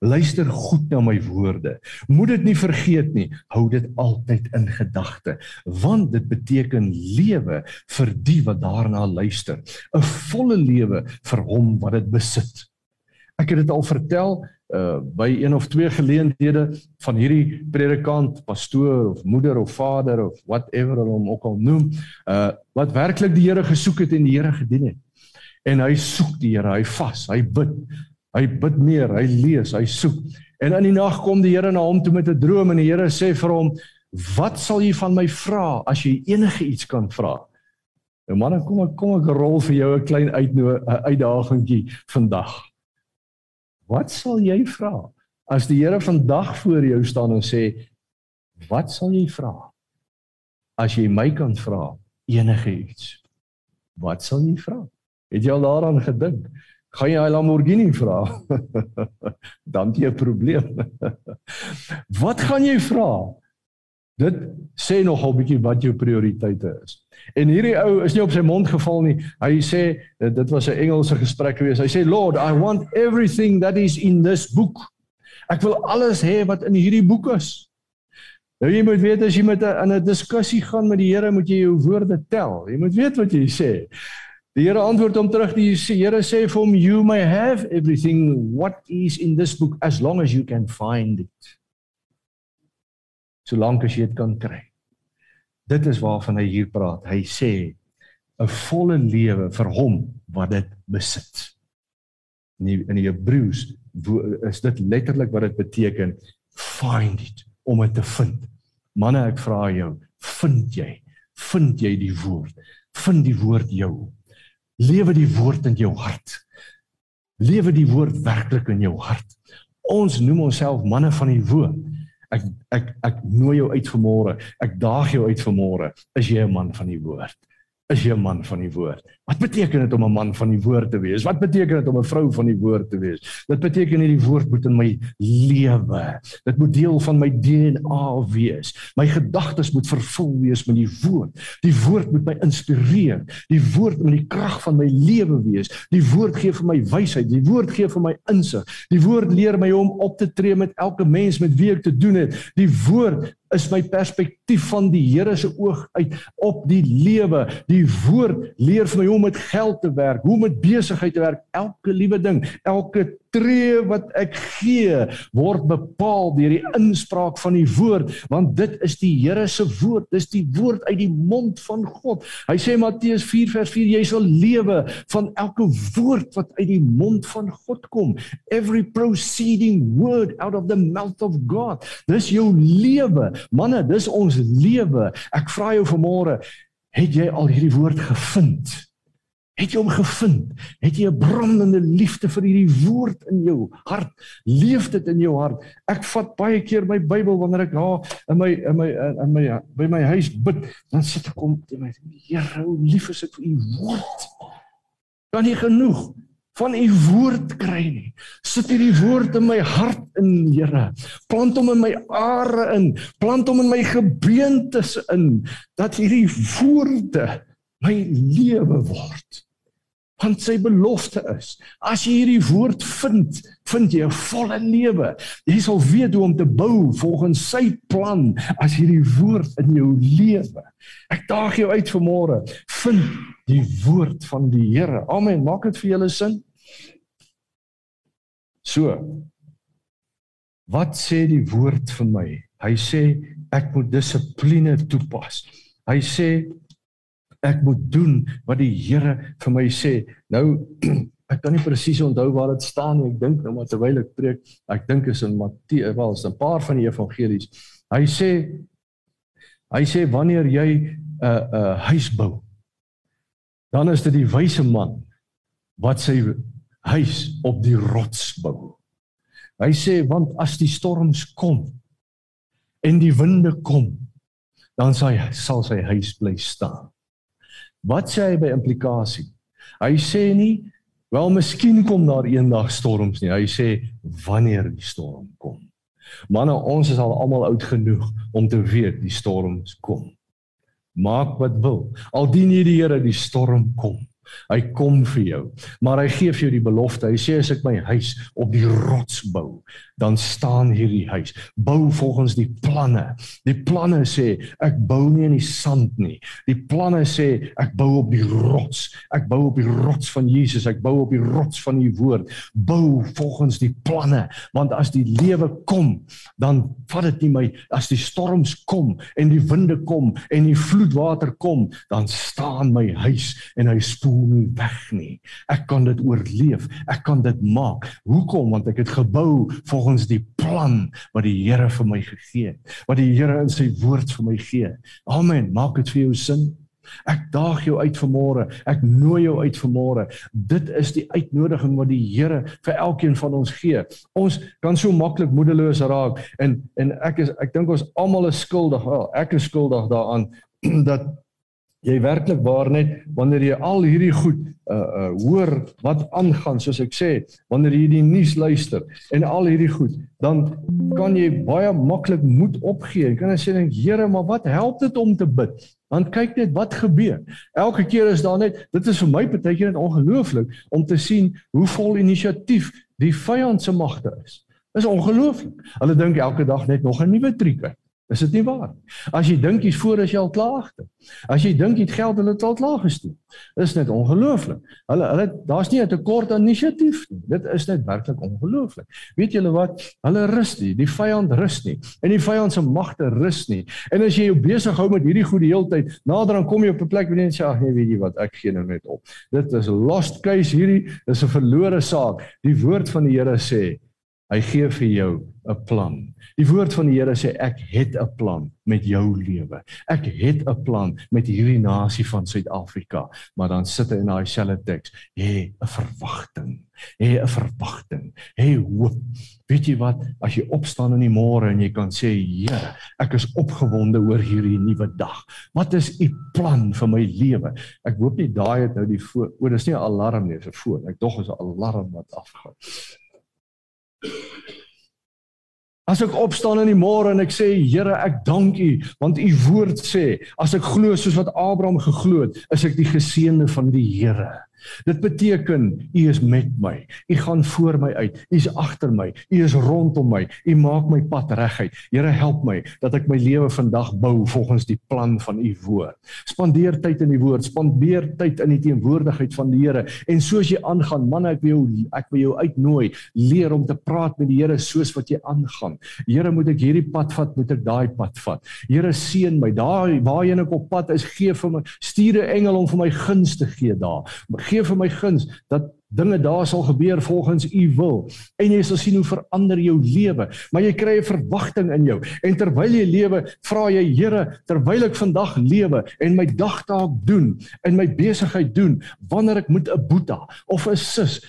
Luister goed na my woorde. Moet dit nie vergeet nie. Hou dit altyd in gedagte, want dit beteken lewe vir die wat daarna luister. 'n Volle lewe vir hom wat dit besit. Ek het dit al vertel uh by een of twee geleenthede van hierdie predikant, pastoor of moeder of vader of whatever hulle hom ook al noem, uh wat werklik die Here gesoek het en die Here gedien het. En hy soek die Here, hy vas, hy bid. Hy bid meer, hy lees, hy soek. En in die nag kom die Here na hom toe met 'n droom en die Here sê vir hom: "Wat sal jy van my vra as jy enige iets kan vra?" Nou man, kom ek kom ek rol vir jou 'n klein uitdagingkie vandag. Wat sal jy vra as die Here vandag voor jou staan en sê: "Wat sal jy vra as jy my kan vra enige iets?" Wat sal jy vra? Het jy al daaraan gedink? Gaan jy 'n Lamborghini vra? Dan jy 'n probleem. wat gaan jy vra? Dit sê nogal bietjie wat jou prioriteite is. En hierdie ou is nie op sy mond geval nie. Hy sê dit was 'n Engelse gesprek gewees. Hy sê Lord, I want everything that is in this book. Ek wil alles hê wat in hierdie boek is. Nou jy moet weet as jy met 'n in 'n diskussie gaan met die Here, moet jy jou woorde tel. Jy moet weet wat jy sê. Die Here antwoord hom terug. Die Here sê vir hom, "You may have everything what is in this book as long as you can find it." Solank as jy dit kan kry. Dit is waarvan hy hier praat. Hy sê 'n volle lewe vir hom wat dit besit. In die, in die Hebreëus is dit letterlik wat dit beteken find it om dit te vind. Manne, ek vra jou, vind jy? Vind jy die woord? Vind die woord jou? Lewe die woord in jou hart. Lewe die woord werklik in jou hart. Ons noem onsself manne van die woord. Ek ek ek nooi jou uit vanmôre. Ek daag jou uit vanmôre. Is jy 'n man van die woord? is jy 'n man van die woord. Wat beteken dit om 'n man van die woord te wees? Wat beteken dit om 'n vrou van die woord te wees? Dit beteken hierdie woord moet in my lewe. Dit moet deel van my DNA wees. My gedagtes moet vervul wees met die woord. Die woord moet my inspireer. Die woord moet die krag van my lewe wees. Die woord gee vir my wysheid. Die woord gee vir my insig. Die woord leer my om op te tree met elke mens met wie ek te doen het. Die woord is my perspektief van die Here se oog uit op die lewe. Die woord leer vir my hoe om met geld te werk, hoe om met besigheid te werk, elke liewe ding, elke tree wat ek gee word bepaal deur die inspraak van die woord want dit is die Here se woord dis die woord uit die mond van God. Hy sê Matteus 4 vers 4 jy sal lewe van elke woord wat uit die mond van God kom. Every proceeding word out of the mouth of God. Dis jou lewe. Manne dis ons lewe. Ek vra jou vanmôre het jy al hierdie woord gevind Het jy hom gevind? Het jy 'n brandende liefde vir hierdie woord in jou hart? Leef dit in jou hart? Ek vat baie keer my Bybel wanneer ek daar in my in my in my by my huis bid, dan sit ek om te my Here, hoe lief is ek vir u woord. Kan nie genoeg van u woord kry nie. Sit hierdie woord in my hart in, Here. Plant hom in my are in, plant hom in my gebeentes in dat hierdie woorde my lewe word. Want sy belofte is as jy hierdie woord vind vind jy 'n volle lewe. Jy sal weet hoe om te bou volgens sy plan as hierdie woord in jou lewe. Ek daag jou uit vanmôre. Vind die woord van die Here. Amen. Maak dit vir julle sin? So wat sê die woord vir my? Hy sê ek moet dissipline toepas. Hy sê ek moet doen wat die Here vir my sê. Nou ek kan nie presies onthou waar dit staan nie. Ek dink nou maar terwyl ek preek, ek dink is in Matteus, wel, is 'n paar van die evangelies. Hy sê hy sê wanneer jy 'n uh, 'n uh, huis bou, dan is dit die wyse man wat sy huis op die rots bou. Hy sê want as die storms kom en die winde kom, dan sal hy sal sy huis bly staan. Wat sê hy by implikasie? Hy sê nie wel miskien kom daar eendag storms nie. Hy sê wanneer die storm kom. Manne, ons is al almal oud genoeg om te weet die storms kom. Maak wat wil. Al dien jy die Here, die storm kom. Hy kom vir jou, maar hy gee vir jou die belofte. Hy sê as ek my huis op die rots bou, dan staan hierdie huis. Bou volgens die planne. Die planne sê ek bou nie in die sand nie. Die planne sê ek bou op die rots. Ek bou op die rots van Jesus. Ek bou op die rots van die woord. Bou volgens die planne, want as die lewe kom, dan vat dit nie my as die storms kom en die winde kom en die vloedwater kom, dan staan my huis en hy spoel nie weg nie. Ek kan dit oorleef. Ek kan dit maak. Hoekom? Want ek het gebou volgens die plan wat die Here vir my gegee het, wat die Here in sy woord vir my gee. Amen. Maak dit vir jou sin. Ek daag jou uit vanmôre. Ek nooi jou uit vanmôre. Dit is die uitnodiging wat die Here vir elkeen van ons gee. Ons kan so maklik moedeloos raak en en ek is ek dink ons almal is skuldig. Wel, ek is skuldig daaraan dat jy werklik waar net wanneer jy al hierdie goed uh uh hoor wat aangaan soos ek sê wanneer jy die nuus luister en al hierdie goed dan kan jy baie maklik moed opgee. Jy kan sê dink Here maar wat help dit om te bid? Dan kyk net wat gebeur. Elke keer is daar net dit is vir my partykeer net ongelooflik om te sien hoe vol inisiatief die vyand se magte is. Is ongelooflik. Hulle dink elke dag net nog 'n nuwe triek Is dit nie waar? As jy dink jy's voor as jy al klaar het. As jy dink jy het geld hulle het al klaar gestoel. Is net ongelooflik. Hulle hulle daar's nie 'n tekort aan inisiatief nie. Dit is net werklik ongelooflik. Weet julle wat? Hulle rus nie. Die vyand rus nie. En die vyand se magte rus nie. En as jy jou besig hou met hierdie goed die hele tyd, nader dan kom jy op 'n plek waar jy net sê ag nee, weet jy wat? Ek gee nou net op. Dit is lost case hierdie. Dis 'n verlore saak. Die woord van die Here sê Hy gee vir jou 'n plan. Die woord van die Here sê ek het 'n plan met jou lewe. Ek het 'n plan met hierdie nasie van Suid-Afrika, maar dan sit hy in daai selfde teks, hê 'n verwagting, hê 'n verwagting, hê hoop. Weet jy wat, as jy opstaan in die môre en jy kan sê, Here, ek is opgewonde oor hierdie nuwe dag. Wat is u plan vir my lewe? Ek hoop nie daai het nou die o, dis nie 'n alarm nie, dis 'n foon. Ek dog is 'n alarm wat afgaan. As ek opstaan in die môre en ek sê Here, ek dank U want U woord sê as ek glo soos wat Abraham geglo het, is ek die geseënde van die Here. Dit beteken U is met my. U gaan voor my uit. U is agter my. U is rondom my. U maak my pad reguit. Here help my dat ek my lewe vandag bou volgens die plan van U woord. Spandeer tyd in die woord, spandeer tyd in die teenwoordigheid van die Here. En soos jy aangaan, man, ek wil jou ek wil jou uitnooi, leer om te praat met die Here soos wat jy aangaan. Here, moet ek hierdie pad vat, moet ek daai pad vat. Here seën my. Daai waarheen ek op pad is, gee vir my stuur 'n engel om vir my guns te gee daar gee vir my guns dat dinge daar sal gebeur volgens u wil. En jy sal sien hoe verander jou lewe. Maar jy kry 'n verwagting in jou. En terwyl jy lewe vra jy Here terwyl ek vandag lewe en my dagtaak doen en my besigheid doen wanneer ek moet 'n boeta of 'n sis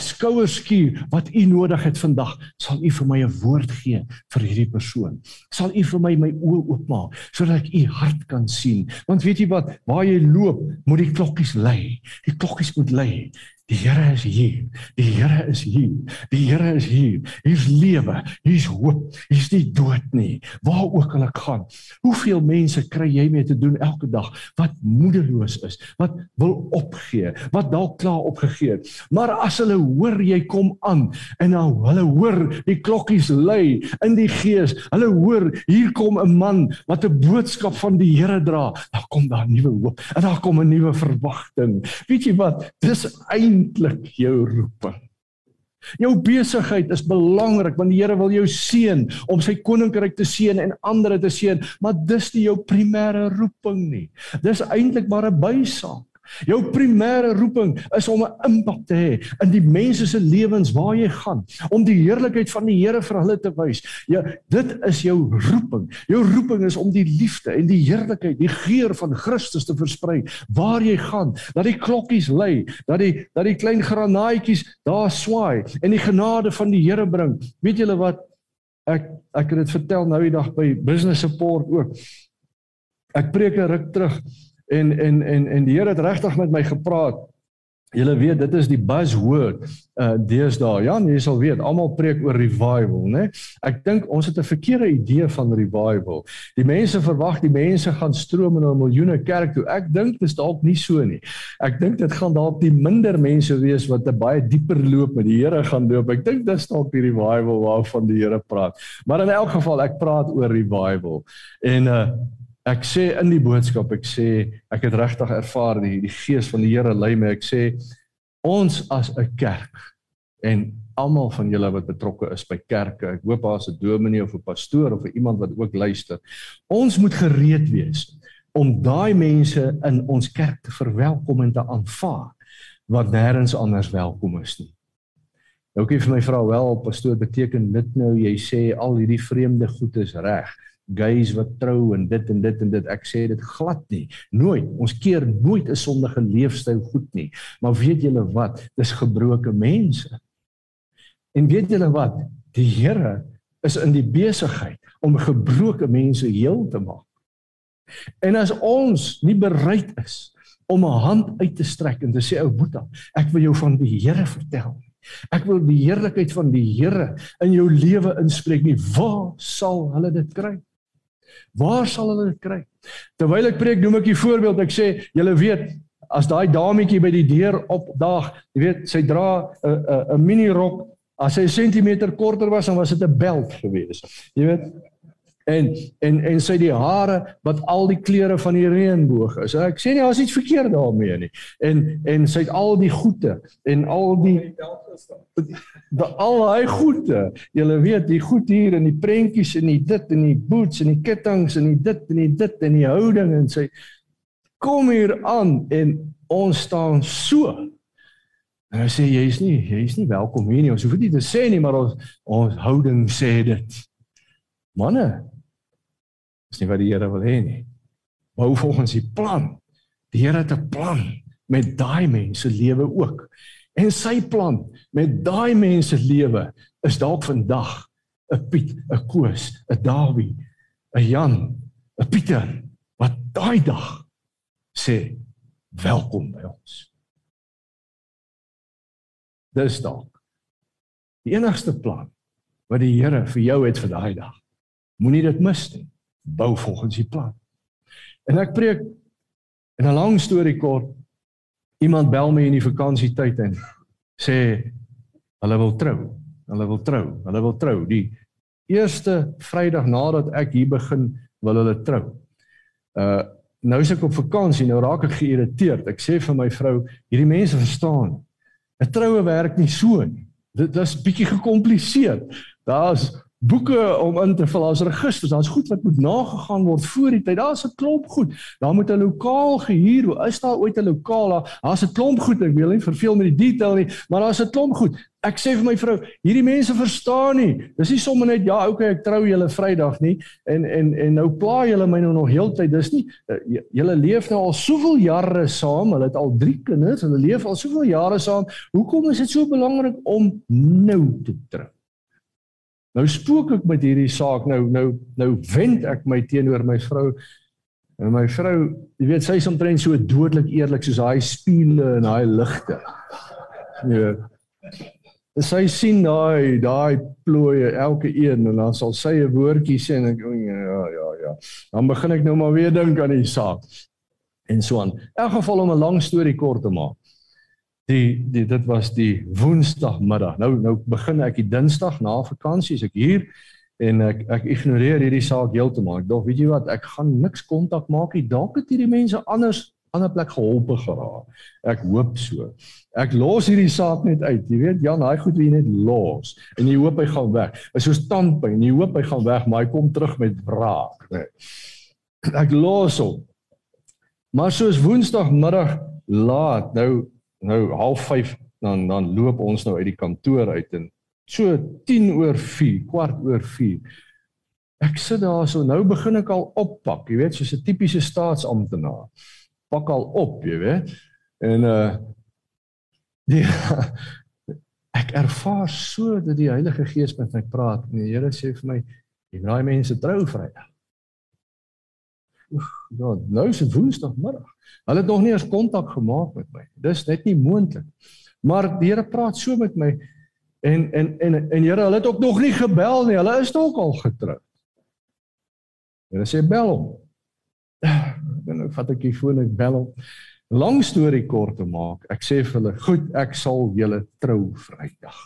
skouers skuur wat u nodig het vandag, sal u vir my 'n woord gee vir hierdie persoon. Sal u vir my my oë oopmaak sodat ek u hart kan sien. Want weet jy wat, waar jy loop, moet die klokkies lui. Die klokkies moet lui. Die Here is hier. Die Here is hier. Die Here is hier. Hier's lewe. Hier's hoop. Hier's nie dood nie. Waar ook al ek gaan. Hoeveel mense kry jy mee te doen elke dag wat moedeloos is, wat wil opgee, wat dalk klaar opgegee het. Maar as hulle hoor jy kom aan en nou hulle hoor die klokkies lui in die gees. Hulle hoor hier kom 'n man wat 'n boodskap van die Here dra. Dan kom daar nuwe hoop en daar kom 'n nuwe verwagting. Weet jy wat? Dis einde eintlik jou roeping. Jou besigheid is belangrik want die Here wil jou seën om sy koninkryk te seën en ander te seën, maar dis nie jou primêre roeping nie. Dis eintlik maar 'n bysaak. Jou primêre roeping is om 'n impak te hê in die mense se lewens waar jy gaan, om die heerlikheid van die Here vir hulle te wys. Ja, dit is jou roeping. Jou roeping is om die liefde en die heerlikheid, die geur van Christus te versprei waar jy gaan. Dat die klokkies lui, dat die dat die klein granaatjies daar swaai en die genade van die Here bring. Weet julle wat ek ek het dit vertel nou die dag by Business Support ook. Ek preek 'n ruk terug en en en en die Here het regtig met my gepraat Julle weet dit is die buzzword uh deesdae. Ja, jy sal weet, almal preek oor revival, né? Ek dink ons het 'n verkeerde idee van revival. Die mense verwag die mense gaan stroom in 'n miljoene kerk toe. Ek dink dit is dalk nie so nie. Ek dink dit gaan dalk die minder mense wees wat 'n baie dieper loop met die Here gaan loop. Ek dink dis dalk die revival waarvan die Here praat. Maar in elk geval, ek praat oor revival. En uh Ek sê in die boodskap, ek sê ek het regtig ervaar die die gees van die Here lei my. Ek sê ons as 'n kerk en almal van julle wat betrokke is by kerke, ek hoop daar's 'n dominee of 'n pastoor of iemand wat ook luister. Ons moet gereed wees om daai mense in ons kerk te verwelkom en te aanvaar wat nêrens anders welkom is nie. Nou kyk vir my vrou wel, pastoor, beteken dit nou jy sê al hierdie vreemde goed is reg? Gays wat trou en dit en dit en dit. Ek sê dit glad nie. Nooit. Ons keer nooit 'n sondige leefstyl goed nie. Maar weet julle wat? Dis gebroke mense. En weet julle wat? Die Here is in die besigheid om gebroke mense heel te maak. En as ons nie bereid is om 'n hand uit te strek en te sê ou Boeta ek wil jou van die Here vertel Ek wil die heerlikheid van die Here in jou lewe inspreek nie. Waar sal hulle dit kry? Waar sal hulle dit kry? Terwyl ek preek, noem ek 'n voorbeeld. Ek sê, julle weet, as daai dametjie by die deur opdaag, jy weet, sy dra 'n 'n 'n mini rok, as sy 'n sentimeter korter was, dan was dit 'n belt geweest. Jy weet, en en en sy die hare wat al die kleure van die reënboog is. Ek sê nie daar's iets verkeerd daarmee nie. En en sy het al die goede en al die die al daai goede. Jy weet die goed hier in die prentjies en die dit en die boots en die kettinge en die dit en die dit en die houding en sy kom hier aan en ons staan so En hy sê jy's nie jy's nie welkom hier nie. Ons hoef dit nie te sê nie, maar ons ons houding sê dit. Manne, Dis nie wat die Here wil hê nie. Bou volgens die plan. Die Here het 'n plan met daai mense lewe ook. En sy plan met daai mense lewe is dalk vandag 'n Piet, 'n Koos, 'n Dawie, 'n Jan, 'n Pieter wat daai dag sê welkom by ons. Dis dalk die enigste plan wat die Here vir jou het vir daai dag. Moenie dit mis nie bou volgens die plan. En ek preek in 'n lang storie kort iemand bel my in die vakansietyd en sê hulle wil trou. Hulle wil trou. Hulle wil trou. Die eerste Vrydag nadat ek hier begin wil hulle trou. Uh nou is ek op vakansie, nou raak ek geïrriteerd. Ek sê vir my vrou, hierdie mense verstaan. 'n Troue werk nie so nie. Dit is bietjie gekompliseer. Daar's boeke om in te vul as registers. Daar's goed wat moet nagegaan word voor die tyd. Daar's 'n klomp goed. Daar moet 'n lokaal gehuur word. Is daar ooit 'n lokaal daar? Daar's 'n klomp goed. Ek wil nie verveel met die detail nie, maar daar's 'n klomp goed. Ek sê vir my vrou, hierdie mense verstaan nie. Dis nie sommer net ja, okay, ek trou julle Vrydag nie en en en nou pla julle my nou nog heeltyd. Dis nie eh, julle leef nou al soveel jare saam. Hulle het al 3 kinders. Hulle leef al soveel jare saam. Hoekom is dit so belangrik om nou te trou? Nou spook ek met hierdie saak nou nou nou wend ek my teenoor my vrou en my vrou, jy weet sy is omtrent so dodelik eerlik soos daai spiele en daai ligte. Ja. En sy sien daai daai plooie elke een en dan sal sy 'n woordjie sê en ek ja ja ja. Dan begin ek nou maar weer dink aan die saak. En so aan. In elk geval om 'n lang storie kort te maak die die dit was die woensdagmiddag. Nou nou begin ek die dinsdag na vakansie, ek hier en ek ek ignoreer hierdie saak heeltemal. Ek dink weet jy wat, ek gaan niks kontak maak nie. Dalk het hierdie mense anders ander plek geholpe geraak. Ek hoop so. Ek los hierdie saak net uit. Jy weet Jan, daai goed wie net los en jy hoop hy gaan weg. Is soos tandpyn. Jy hoop hy gaan weg, maar hy kom terug met wraak, né? Nee. Ek los hom. Maar soos woensdagmiddag laat, nou nou half 5 dan dan loop ons nou uit die kantoor uit en so 10 oor 4, kwart oor 4. Ek sit daar so nou begin ek al oppak, jy weet, soos 'n tipiese staatsamptenaar. Pak al op, jy weet. En uh die ek ervaar so dat die Heilige Gees met my praat en die Here sê vir my, jy raai mense trou Vrydag. ja, nou is dit Woensdagmiddag. Hulle het nog nie eens kontak gemaak met my. Dis net nie moontlik. Maar die Here praat so met my en en en en Here, hulle het ook nog nie gebel nie. Hulle is dalk al getroud. Hulle sê bel hom. Dan nou vat ek die foon en bel hom. Lang storie kort te maak. Ek sê vir hulle, "Goed, ek sal julle trou Vrydag."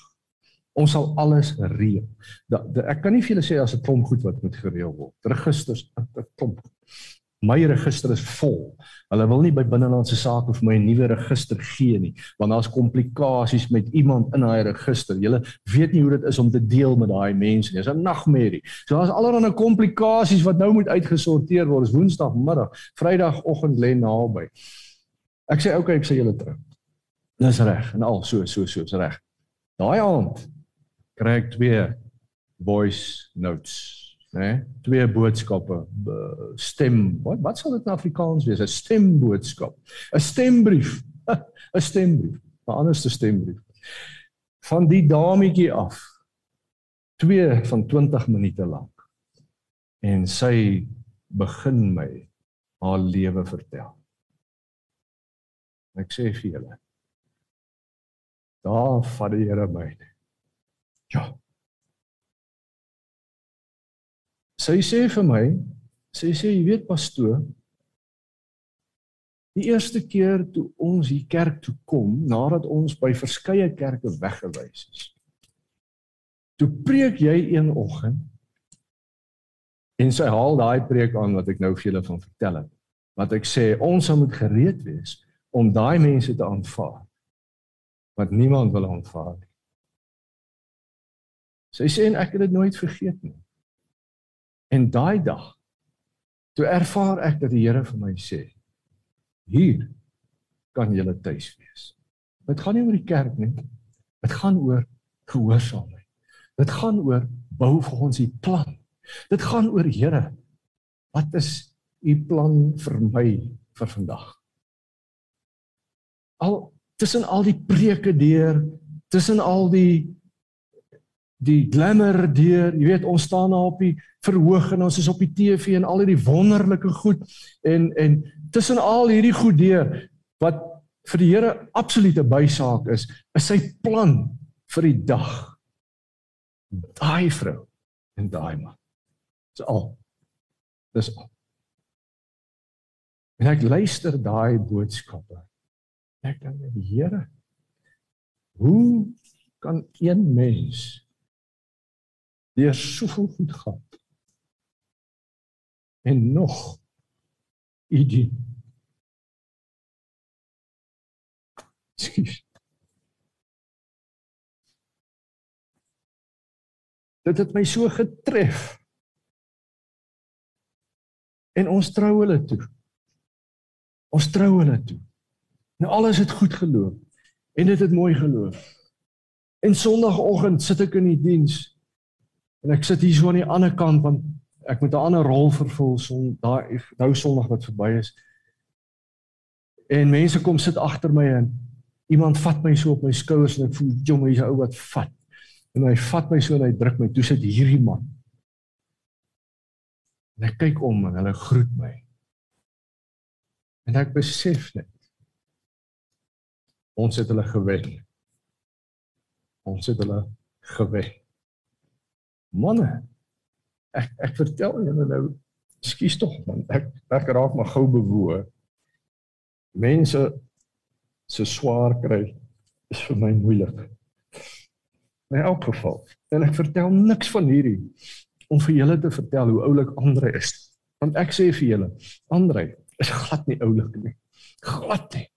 Ons sal alles reël. Ek kan nie vir julle sê as 'n klomp goed wat moet gereël word. Registers, 'n klomp. My register is vol. Hulle wil nie by binnelandse sake vir my 'n nuwe register gee nie, want daar's komplikasies met iemand in daai register. Julle weet nie hoe dit is om te deel met daai mense nie. Dis 'n nagmerrie. So daar's allerlei komplikasies wat nou moet uitgesorteer word. Dis Woensdagmiddag, Vrydagoggend lê naby. Ek sê okay, ek sê julle terug. Dis reg en al so so so is reg. Daai aand kry ek twee voice notes né? Twee boodskappe, stem. Wat wat sal dit in Afrikaans wees? 'n Stemboodskap. 'n Stembrief. 'n Stembrief. 'n Anderste stembrief. Van die dametjie af. Twee van 20 minute lank. En sy begin my haar lewe vertel. Ek sê vir julle. Daar vat die Here my. Ja. Sy sê vir my, sy sê jy weet pastoor, die eerste keer toe ons hier kerk toe kom, nadat ons by verskeie kerke weggewys is. Toe preek jy een oggend en sy haal daai preek aan wat ek nou vir julle van vertel het. Wat ek sê, ons moet gereed wees om daai mense te aanvaar wat niemand wil aanvaar nie. Sy sê en ek het dit nooit vergeet nie. En daai dag toe ervaar ek dat die Here vir my sê: "Hier kan jy tuis wees." Dit gaan nie oor die kerk nie. Dit gaan oor gehoorsaamheid. Dit gaan oor bou vir ons die plan. Dit gaan oor Here. Wat is u plan vir my vir vandag? Al tussen al die preke deur, tussen al die die glamour deur, jy weet ons staan daar op die verhoog en ons is op die TV en al hierdie wonderlike goed en en tussen al hierdie goed deur wat vir die Here absolute bysaak is, is sy plan vir die dag. Daai vrou en daai man. Dis al. Dis al. En ek luister daai boodskappe. Ek dink die Here hoe kan een mens deur soveel goed gaan. En nog idee. Skief. Dit het my so getref. En ons trou hulle toe. Ons trou hulle toe. Nou alles het goed geloop en dit het mooi geloop. En Sondagoggend sit ek in die diens En ek sit hier so aan die ander kant want ek moet 'n ander rol vervul son daai nou Sondag wat verby is. En mense kom sit agter my en iemand vat my so op my skouers en ek voel jong hy's 'n ou wat vat. En hy vat my so en hy druk my toe sit hierdie man. En ek kyk om en hulle groet my. En ek besef net ons het hulle gewen. Ons het hulle gewen. Manne. Ek ek vertel julle nou, skuis tog man, ek ek raak maar gou bewoe. Mense se swaar kry is vir my moeilik. In elk geval, en ek vertel niks van hierdie om vir julle te vertel hoe oulik Andre is. Want ek sê vir julle, Andre is glad nie oulik nie. Glad nie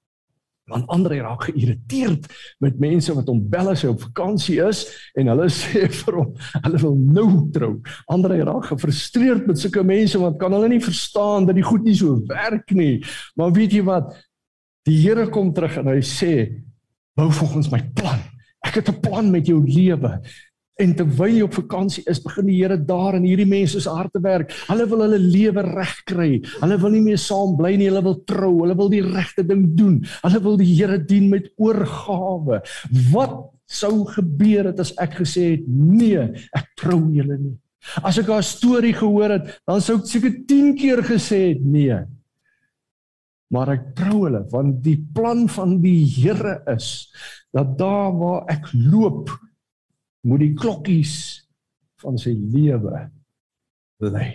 want Andre raak geïrriteerd met mense wat hom bel as hy op vakansie is en hulle sê vir hom hulle wil nou trou. Andre raak gefrustreerd met sulke mense want kan hulle nie verstaan dat die goed nie so werk nie. Maar weet jy wat? Die Here kom terug en hy sê bou volgens my plan. Ek het 'n plan met jou lewe. En terwyl jy op vakansie is, begin die Here daar in hierdie mense se harte werk. Hulle wil hulle lewe regkry. Hulle wil nie meer saam bly nie, hulle wil trou. Hulle wil die regte ding doen. Hulle wil die Here dien met oorgawe. Wat sou gebeur het as ek gesê het nee, ek trou julle nie. As ek haar storie gehoor het, dan sou ek seker 10 keer gesê het nee. Maar ek trou hulle want die plan van die Here is dat daar waar ek loop moet die klokkies van sy lewe lê.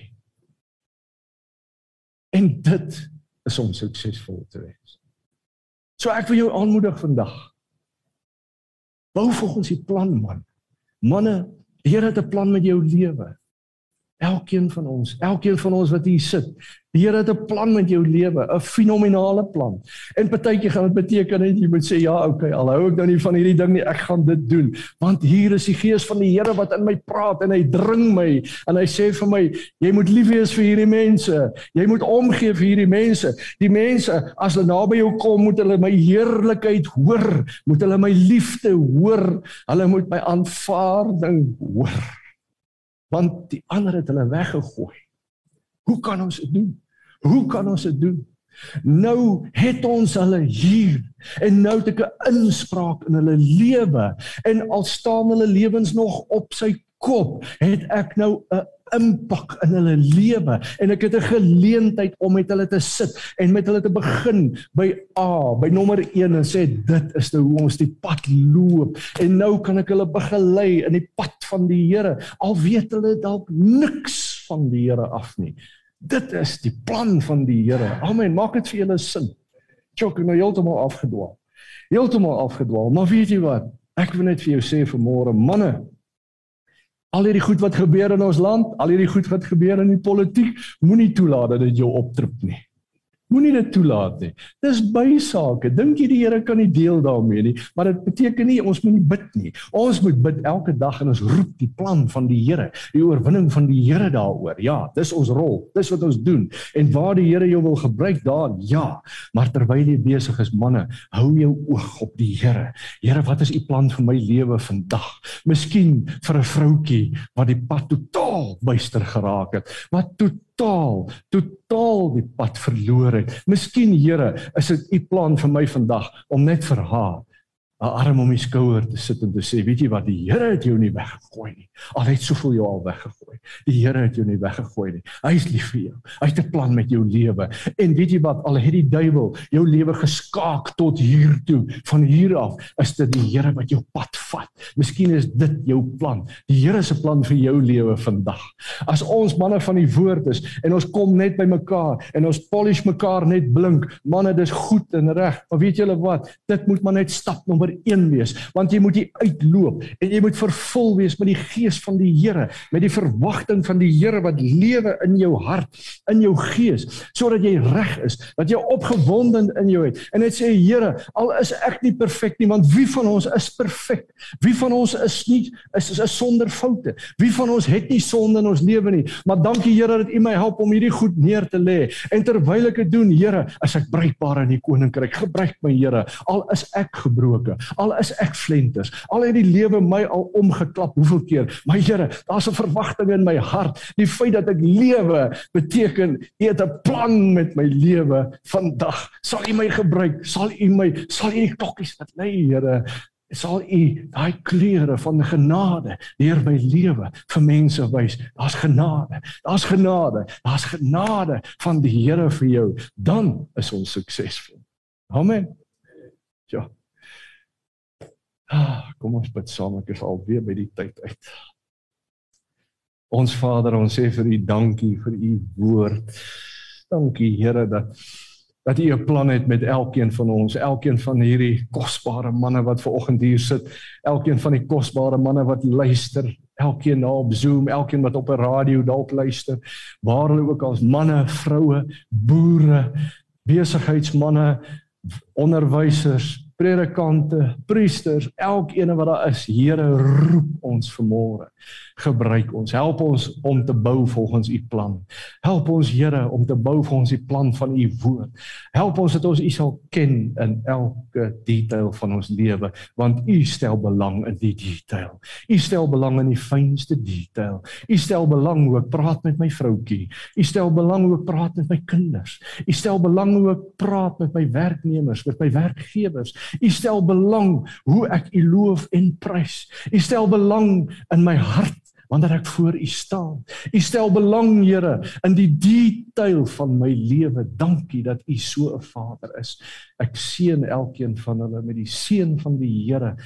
En dit is om suksesvol te wees. So ek wil jou aanmoedig vandag. Bou volgens die plan man. Manne, die Here het 'n plan met jou lewe. Elkeen van ons, elkeen van ons wat hier sit, die Here het 'n plan met jou lewe, 'n fenominale plan. En partytjie gaan dit beteken dat jy moet sê ja, okay, al hou ek nou nie van hierdie ding nie, ek gaan dit doen, want hier is die Gees van die Here wat in my praat en hy dring my en hy sê vir my, jy moet lief wees vir hierdie mense. Jy moet omgee vir hierdie mense. Die mense as hulle naby jou kom, moet hulle my heerlikheid hoor, moet hulle my liefde hoor, hulle moet my aanvaarding hoor want die ander het hulle weggegooi. Hoe kan ons dit doen? Hoe kan ons dit doen? Nou het ons hulle hier en nou het ek 'n inspraak in hulle lewe en al staan hulle lewens nog op sy kop, het ek nou 'n impak in hulle lewe en ek het 'n geleentheid om met hulle te sit en met hulle te begin by A, by nommer 1 en sê dit is nou hoe ons die pad loop en nou kan ek hulle begelei in die pad van die Here al weet hulle dalk niks van die Here af nie. Dit is die plan van die Here. Amen. Maak dit vir julle sin. Chok nou heeltemal afgedwaal. Heeltemal afgedwaal. Maar weet jy wat? Ek wil net vir jou sê vanmôre, manne, al hierdie goed wat gebeur in ons land, al hierdie goed wat gebeur in die politiek, moenie toelaat dat dit jou optrip nie. Moenie dit toelaat nie. Dis bysake. Dink jy die Here kan nie deel daarmee nie, maar dit beteken nie ons moet nie bid nie. Ons moet bid elke dag en ons roep die plan van die Here, die oorwinning van die Here daaroor. Ja, dis ons rol. Dis wat ons doen. En waar die Here jou wil gebruik daar, ja. Maar terwyl jy besig is, manne, hou jou oog op die Here. Here, wat is u plan vir my lewe vandag? Miskien vir 'n vroutjie wat die pad totaal buister geraak het. Wat totaal totaal totaal die pad verloor het. Miskien Here, is dit u plan vir my vandag om net vir haar 'n arm om my skouer te sit en te sê, weet jy wat, die Here het jou nie weggegooi nie. Al het soveel jou al weggegooi. Die Here het jou nie weggegooi nie. Hy is lief vir jou. Hy het 'n plan met jou lewe. En weet jy wat, al het die duiwel jou lewe geskaak tot hier toe, van hier af, is dit die Here wat jou pad vat. Miskien is dit jou plan. Die Here se plan vir jou lewe vandag. As ons manne van die woord is en ons kom net by mekaar en ons polish mekaar net blink, manne, dis goed en reg. Maar weet julle wat? Dit moet maar net stap nommer nommer 1 wees want jy moet hier uitloop en jy moet vervul wees met die gees van die Here met die verwagting van die Here wat lewe in jou hart in jou gees sodat jy reg is dat jy opgewonde in jou het. En net sê Here al is ek nie perfek nie want wie van ons is perfek? Wie van ons is nie is, is, is sonder foute? Wie van ons het nie sonde in ons lewe nie? Maar dankie Here dat U my help om hierdie goed neer te lê. En terwyl ek dit doen Here as ek bruikbaar in die koninkryk. Gebruik my Here. Al is ek gebroken Al is ek flenters, al het die lewe my al omgeklap hoeveel keer. My Here, daar's 'n verwagting in my hart. Die feit dat ek lewe beteken U het 'n plan met my lewe vandag. Sal U my gebruik? Sal U my sal U die klokkies wat lê, Here? sal u daai kleure van genade deur my lewe vir mense wys daar's genade daar's genade daar's genade van die Here vir jou dan is ons suksesvol amen ja kom ons bid saam, ek is al weer by die tyd uit. Ons Vader, ons sê vir U dankie vir U woord. Dankie Here dat dat U 'n plan het met elkeen van ons, elkeen van hierdie kosbare manne wat ver oggend hier sit, elkeen van die kosbare manne wat luister, elkeen na op Zoom, elkeen wat op 'n radio dalk luister, waar hulle ook al manne, vroue, boere, besigheidsmanne, onderwysers, predikante, priesters, elkeen wat daar is, Here roep ons vanmôre. Gebruik ons, help ons om te bou volgens u plan. Help ons Here om te bou volgens die plan van u woord. Help ons dat ons u sal ken in elke detail van ons lewe, want u stel belang in die detail. U stel belang in die fynste detail. U stel belang hoe ek praat met my vroutjie. U stel belang hoe ek praat met my kinders. U stel belang hoe ek praat met my werknemers, met my werkgewers. U stel belang hoe ek U loof en prys. U stel belang in my hart wanneer ek voor U staan. U stel belang, Here, in die detail van my lewe. Dankie dat U so 'n Vader is. Ek seën elkeen van hulle met die seën van die Here.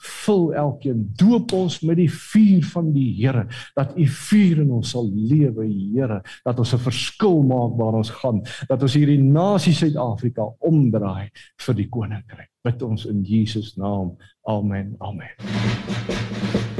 Vul elkeen doop ons met die vuur van die Here dat u vuur in ons sal lewe Here dat ons 'n verskil maak waar ons gaan dat ons hierdie nasie Suid-Afrika omdraai vir die koninkryk. Bid ons in Jesus naam. Amen amen